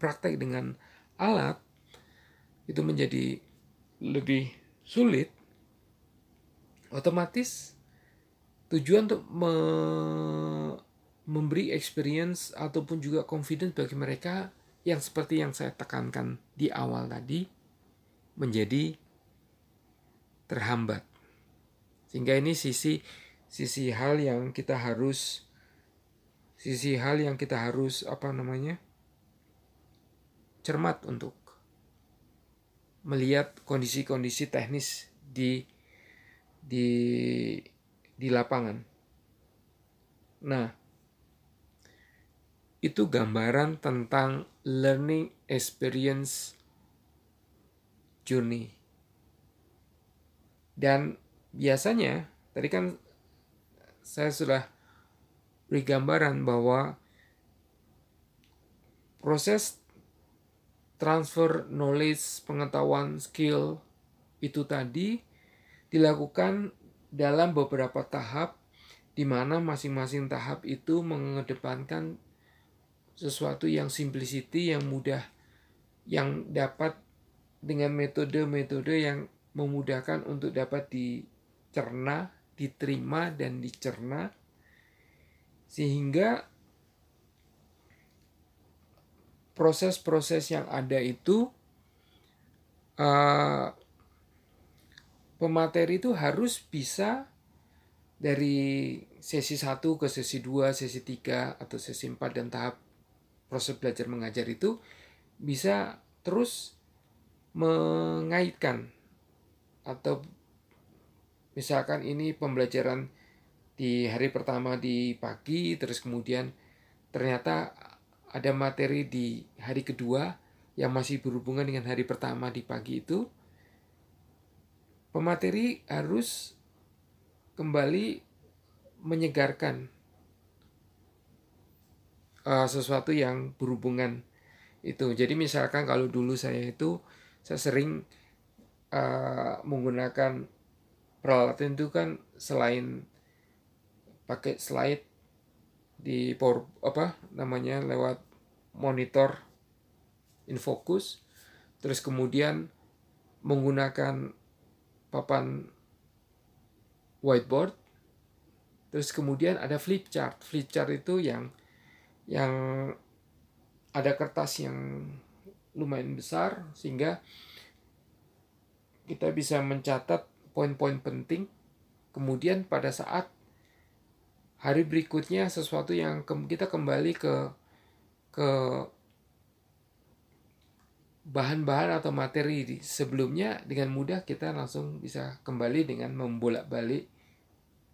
praktek dengan alat itu menjadi lebih sulit, otomatis tujuan untuk me memberi experience ataupun juga confidence bagi mereka yang seperti yang saya tekankan di awal tadi menjadi terhambat. Sehingga ini sisi sisi hal yang kita harus sisi hal yang kita harus apa namanya? cermat untuk melihat kondisi-kondisi teknis di di di lapangan. Nah, itu gambaran tentang learning experience journey. Dan biasanya tadi kan saya sudah beri gambaran bahwa proses transfer knowledge, pengetahuan, skill itu tadi dilakukan dalam beberapa tahap di mana masing-masing tahap itu mengedepankan sesuatu yang simplicity yang mudah yang dapat dengan metode-metode yang memudahkan untuk dapat dicerna, diterima dan dicerna. Sehingga proses-proses yang ada itu uh, pemateri itu harus bisa dari sesi 1 ke sesi 2, sesi 3 atau sesi 4 dan tahap proses belajar mengajar itu bisa terus mengaitkan atau misalkan ini pembelajaran di hari pertama di pagi terus kemudian ternyata ada materi di hari kedua yang masih berhubungan dengan hari pertama di pagi itu pemateri harus kembali menyegarkan uh, sesuatu yang berhubungan itu. Jadi misalkan kalau dulu saya itu saya sering uh, menggunakan peralatan itu kan selain pakai slide di power apa namanya lewat monitor infocus. Terus kemudian menggunakan papan whiteboard. Terus kemudian ada flip chart. Flip chart itu yang yang ada kertas yang lumayan besar sehingga kita bisa mencatat poin-poin penting. Kemudian pada saat hari berikutnya sesuatu yang kita kembali ke ke bahan-bahan atau materi sebelumnya dengan mudah kita langsung bisa kembali dengan membolak-balik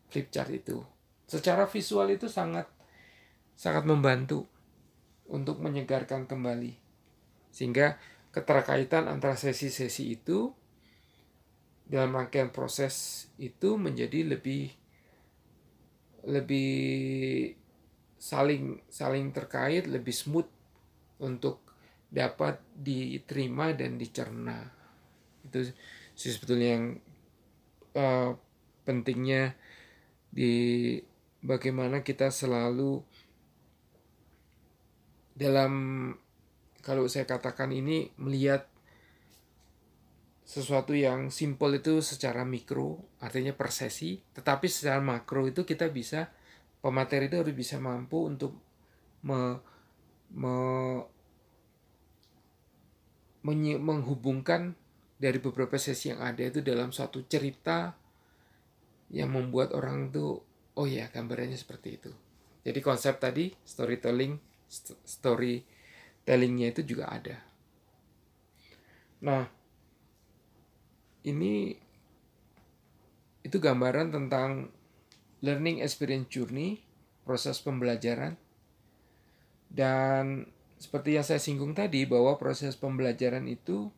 flip chart itu. Secara visual itu sangat sangat membantu untuk menyegarkan kembali. Sehingga keterkaitan antara sesi-sesi itu dalam rangkaian proses itu menjadi lebih lebih saling saling terkait, lebih smooth untuk dapat diterima dan dicerna. Itu sih sebetulnya yang uh, pentingnya di bagaimana kita selalu dalam kalau saya katakan ini melihat sesuatu yang simple itu secara mikro artinya per sesi tetapi secara makro itu kita bisa pemateri itu harus bisa mampu untuk me, me, menghubungkan dari beberapa sesi yang ada itu dalam suatu cerita yang membuat orang tuh oh ya gambarannya seperti itu. Jadi konsep tadi storytelling storytellingnya itu juga ada. Nah ini itu gambaran tentang learning experience journey proses pembelajaran. Dan seperti yang saya singgung tadi bahwa proses pembelajaran itu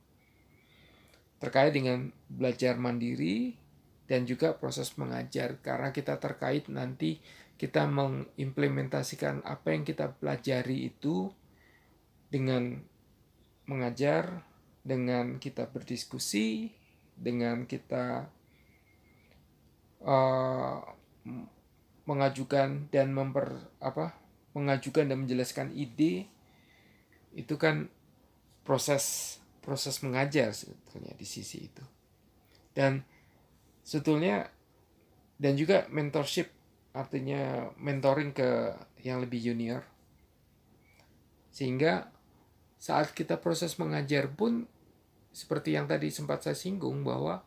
terkait dengan belajar mandiri dan juga proses mengajar. Karena kita terkait nanti kita mengimplementasikan apa yang kita pelajari itu dengan mengajar, dengan kita berdiskusi, dengan kita uh, mengajukan dan memper apa mengajukan dan menjelaskan ide itu kan proses proses mengajar sebetulnya di sisi itu. Dan sebetulnya dan juga mentorship artinya mentoring ke yang lebih junior. Sehingga saat kita proses mengajar pun seperti yang tadi sempat saya singgung bahwa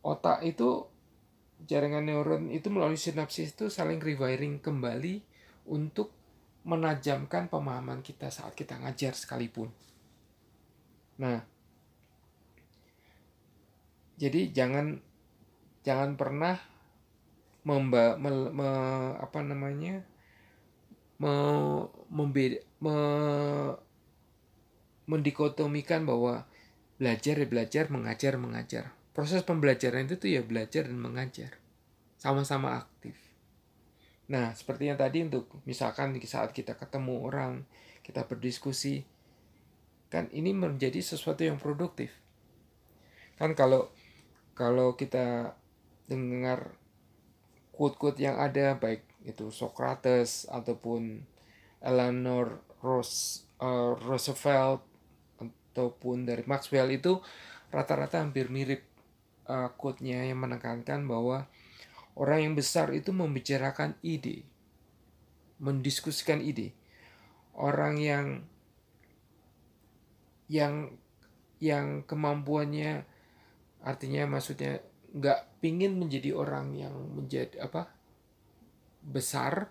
otak itu jaringan neuron itu melalui sinapsis itu saling rewiring kembali untuk menajamkan pemahaman kita saat kita ngajar sekalipun. Nah, jadi jangan jangan pernah memba, me, me, apa namanya me, membeda, me, mendikotomikan bahwa belajar ya belajar, mengajar mengajar. Proses pembelajaran itu tuh ya belajar dan mengajar. Sama-sama aktif. Nah, seperti yang tadi untuk misalkan saat kita ketemu orang, kita berdiskusi, kan ini menjadi sesuatu yang produktif. kan kalau kalau kita dengar quote-quote yang ada baik itu Socrates ataupun Eleanor Rose, uh, Roosevelt ataupun dari Maxwell itu rata-rata hampir mirip uh, quote-nya yang menekankan bahwa orang yang besar itu membicarakan ide, mendiskusikan ide. Orang yang yang yang kemampuannya artinya maksudnya nggak pingin menjadi orang yang menjadi apa besar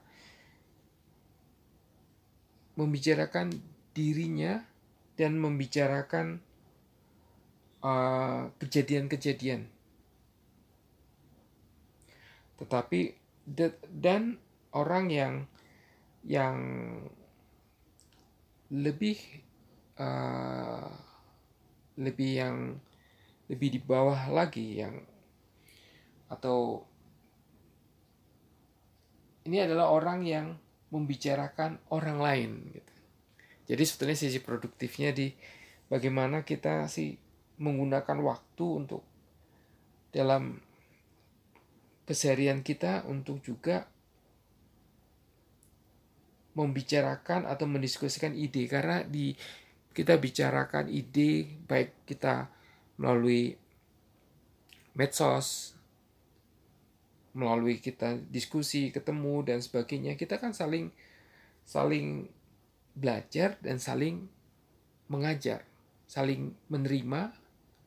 membicarakan dirinya dan membicarakan uh, kejadian-kejadian. Uh, Tetapi dan orang yang yang lebih uh, lebih yang lebih di bawah lagi yang atau ini adalah orang yang membicarakan orang lain gitu. Jadi sebetulnya sisi produktifnya di bagaimana kita sih menggunakan waktu untuk dalam keseharian kita untuk juga membicarakan atau mendiskusikan ide. Karena di kita bicarakan ide baik kita melalui medsos melalui kita diskusi ketemu dan sebagainya kita kan saling saling belajar dan saling mengajar saling menerima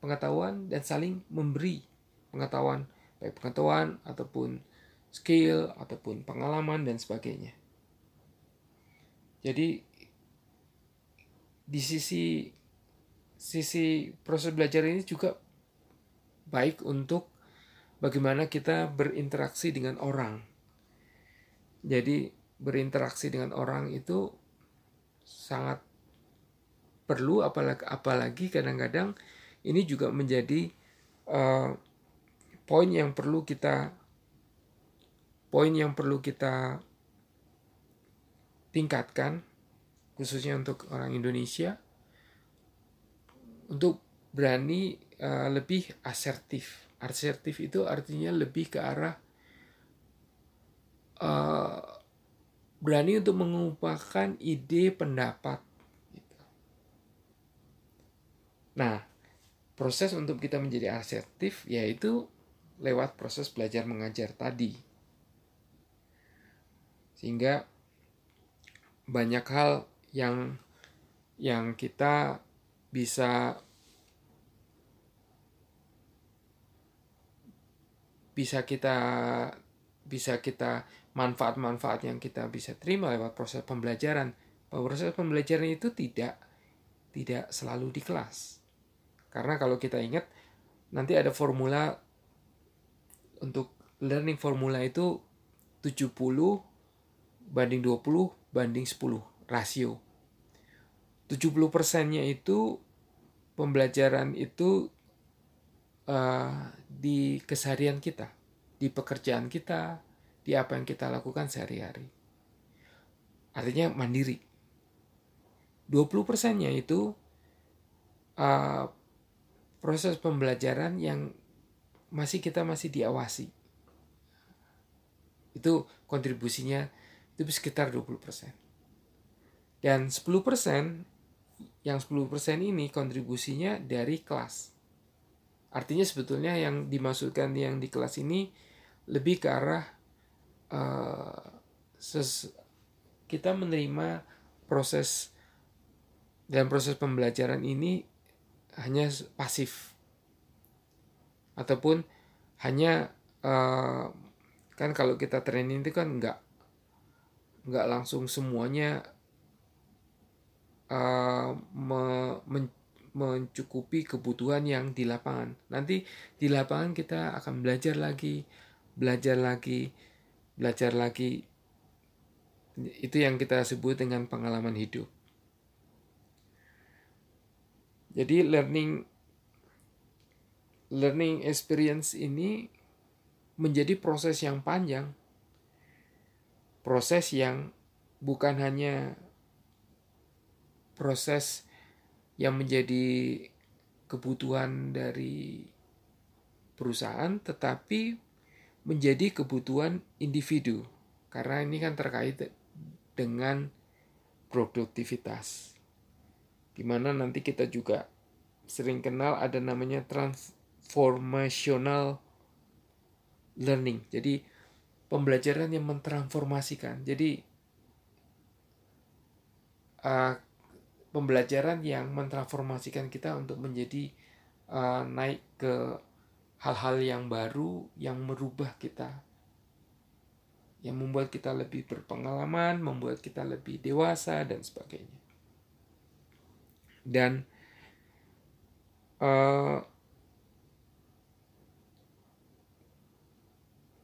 pengetahuan dan saling memberi pengetahuan baik pengetahuan ataupun skill ataupun pengalaman dan sebagainya jadi di sisi sisi proses belajar ini juga baik untuk bagaimana kita berinteraksi dengan orang. Jadi berinteraksi dengan orang itu sangat perlu apalagi apalagi kadang-kadang ini juga menjadi uh, poin yang perlu kita poin yang perlu kita tingkatkan khususnya untuk orang Indonesia untuk berani uh, lebih asertif Asertif itu artinya lebih ke arah uh, berani untuk mengungkapkan ide pendapat. Gitu. Nah, proses untuk kita menjadi asertif yaitu lewat proses belajar mengajar tadi. Sehingga banyak hal yang yang kita bisa bisa kita bisa kita manfaat-manfaat yang kita bisa terima lewat proses pembelajaran. Bahwa proses pembelajaran itu tidak tidak selalu di kelas. Karena kalau kita ingat nanti ada formula untuk learning formula itu 70 banding 20 banding 10 rasio. 70 persennya itu pembelajaran itu uh, di keseharian kita, di pekerjaan kita, di apa yang kita lakukan sehari-hari. Artinya mandiri. 20 persennya itu uh, proses pembelajaran yang masih kita masih diawasi. Itu kontribusinya itu sekitar 20 persen. Dan 10 persen, yang 10 persen ini kontribusinya dari kelas Artinya sebetulnya yang dimaksudkan yang di kelas ini lebih ke arah uh, ses, kita menerima proses dalam proses pembelajaran ini hanya pasif ataupun hanya uh, kan kalau kita training itu kan nggak nggak langsung semuanya uh, me, men, mencukupi kebutuhan yang di lapangan. Nanti di lapangan kita akan belajar lagi, belajar lagi, belajar lagi. Itu yang kita sebut dengan pengalaman hidup. Jadi learning learning experience ini menjadi proses yang panjang. Proses yang bukan hanya proses yang menjadi kebutuhan dari perusahaan tetapi menjadi kebutuhan individu karena ini kan terkait dengan produktivitas. Gimana nanti kita juga sering kenal ada namanya transformational learning. Jadi pembelajaran yang mentransformasikan. Jadi uh, pembelajaran yang mentransformasikan kita untuk menjadi uh, naik ke hal-hal yang baru yang merubah kita yang membuat kita lebih berpengalaman, membuat kita lebih dewasa dan sebagainya. Dan uh,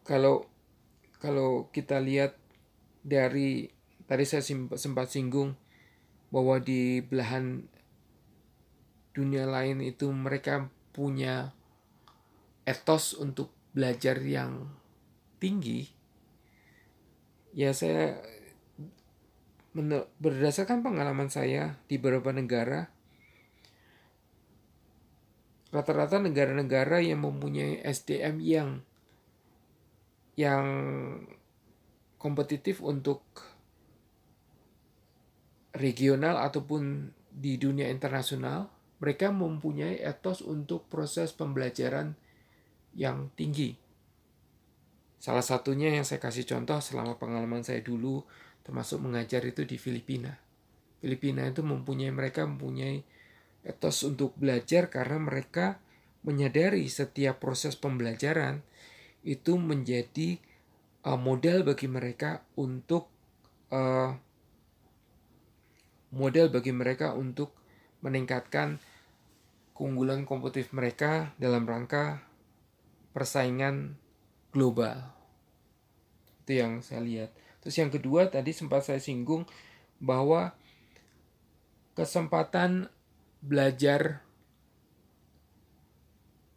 kalau kalau kita lihat dari tadi saya sempat singgung bahwa di belahan dunia lain itu mereka punya etos untuk belajar yang tinggi. Ya saya berdasarkan pengalaman saya di beberapa negara rata-rata negara-negara yang mempunyai SDM yang yang kompetitif untuk regional ataupun di dunia internasional, mereka mempunyai etos untuk proses pembelajaran yang tinggi. Salah satunya yang saya kasih contoh selama pengalaman saya dulu termasuk mengajar itu di Filipina. Filipina itu mempunyai mereka mempunyai etos untuk belajar karena mereka menyadari setiap proses pembelajaran itu menjadi uh, model bagi mereka untuk uh, model bagi mereka untuk meningkatkan keunggulan kompetitif mereka dalam rangka persaingan global. Itu yang saya lihat. Terus yang kedua tadi sempat saya singgung bahwa kesempatan belajar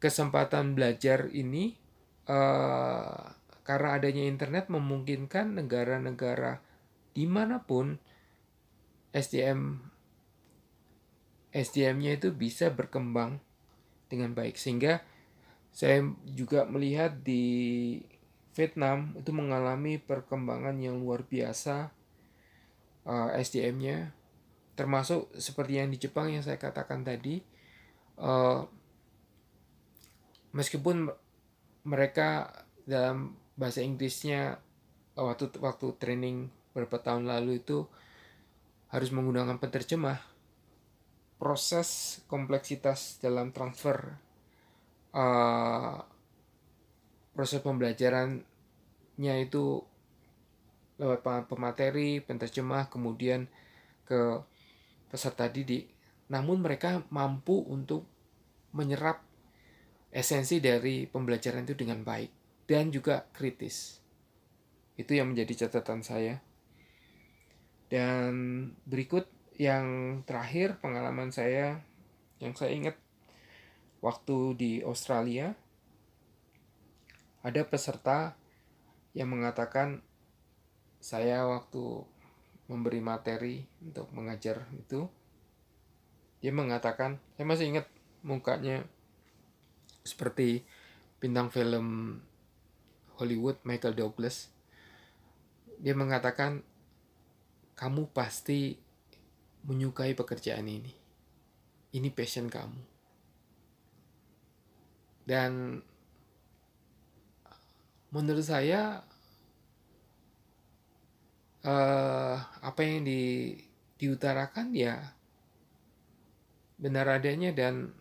kesempatan belajar ini uh, karena adanya internet memungkinkan negara-negara di mana pun SDM SDM-nya itu bisa berkembang dengan baik. Sehingga saya juga melihat di Vietnam itu mengalami perkembangan yang luar biasa uh, eh, SDM-nya termasuk seperti yang di Jepang yang saya katakan tadi uh, meskipun mereka dalam bahasa Inggrisnya waktu waktu training beberapa tahun lalu itu harus menggunakan penerjemah proses kompleksitas dalam transfer uh, proses pembelajarannya itu lewat pemateri, penterjemah, kemudian ke peserta didik. Namun mereka mampu untuk menyerap esensi dari pembelajaran itu dengan baik dan juga kritis. Itu yang menjadi catatan saya. Dan berikut yang terakhir pengalaman saya yang saya ingat waktu di Australia ada peserta yang mengatakan saya waktu memberi materi untuk mengajar itu dia mengatakan saya masih ingat mukanya seperti bintang film Hollywood Michael Douglas. Dia mengatakan kamu pasti menyukai pekerjaan ini. Ini passion kamu. Dan menurut saya uh, apa yang di diutarakan ya benar adanya dan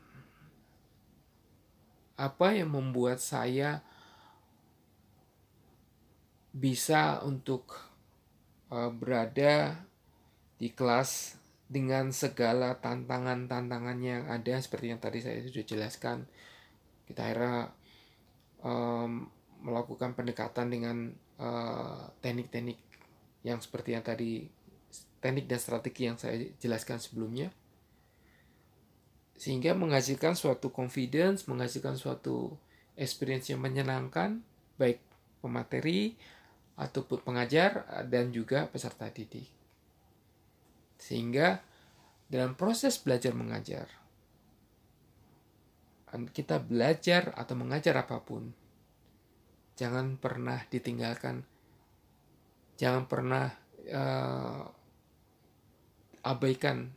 apa yang membuat saya bisa untuk uh, berada di kelas dengan segala tantangan-tantangan yang ada seperti yang tadi saya sudah jelaskan. Kita akhirnya um, melakukan pendekatan dengan uh, teknik-teknik yang seperti yang tadi teknik dan strategi yang saya jelaskan sebelumnya. Sehingga menghasilkan suatu confidence menghasilkan suatu experience yang menyenangkan baik pemateri ataupun pengajar dan juga peserta didik. Sehingga dalam proses belajar mengajar kita belajar atau mengajar apa pun, jangan pernah ditinggalkan, jangan pernah uh, abaikan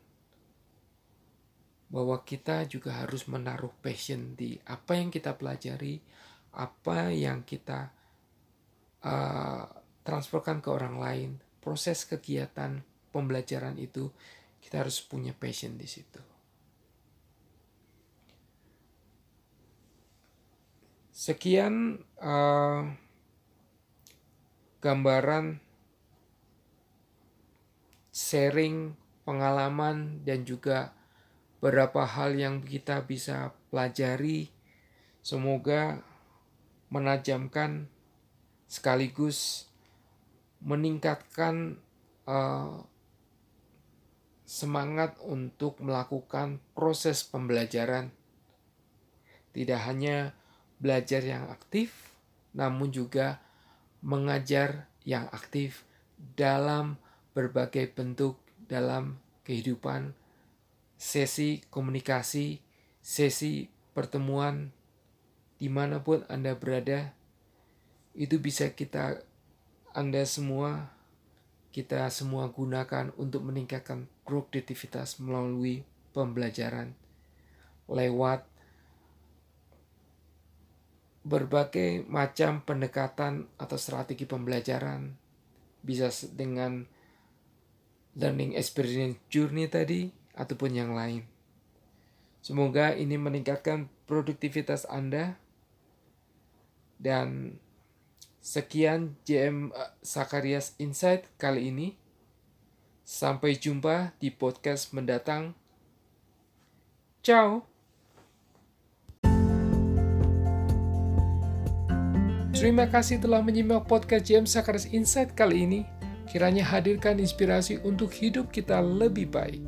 bahwa kita juga harus menaruh passion di apa yang kita pelajari, apa yang kita uh, transferkan ke orang lain, proses kegiatan pembelajaran itu kita harus punya passion di situ. Sekian uh, gambaran sharing pengalaman dan juga beberapa hal yang kita bisa pelajari. Semoga menajamkan sekaligus meningkatkan uh, semangat untuk melakukan proses pembelajaran. Tidak hanya belajar yang aktif, namun juga mengajar yang aktif dalam berbagai bentuk dalam kehidupan sesi komunikasi, sesi pertemuan, di mana pun Anda berada, itu bisa kita, Anda semua, kita semua gunakan untuk meningkatkan produktivitas melalui pembelajaran lewat berbagai macam pendekatan atau strategi pembelajaran bisa dengan learning experience journey tadi ataupun yang lain. Semoga ini meningkatkan produktivitas Anda. Dan sekian JM Sakarias Insight kali ini. Sampai jumpa di podcast mendatang. Ciao. Terima kasih telah menyimak podcast JM Sakarias Insight kali ini. Kiranya hadirkan inspirasi untuk hidup kita lebih baik.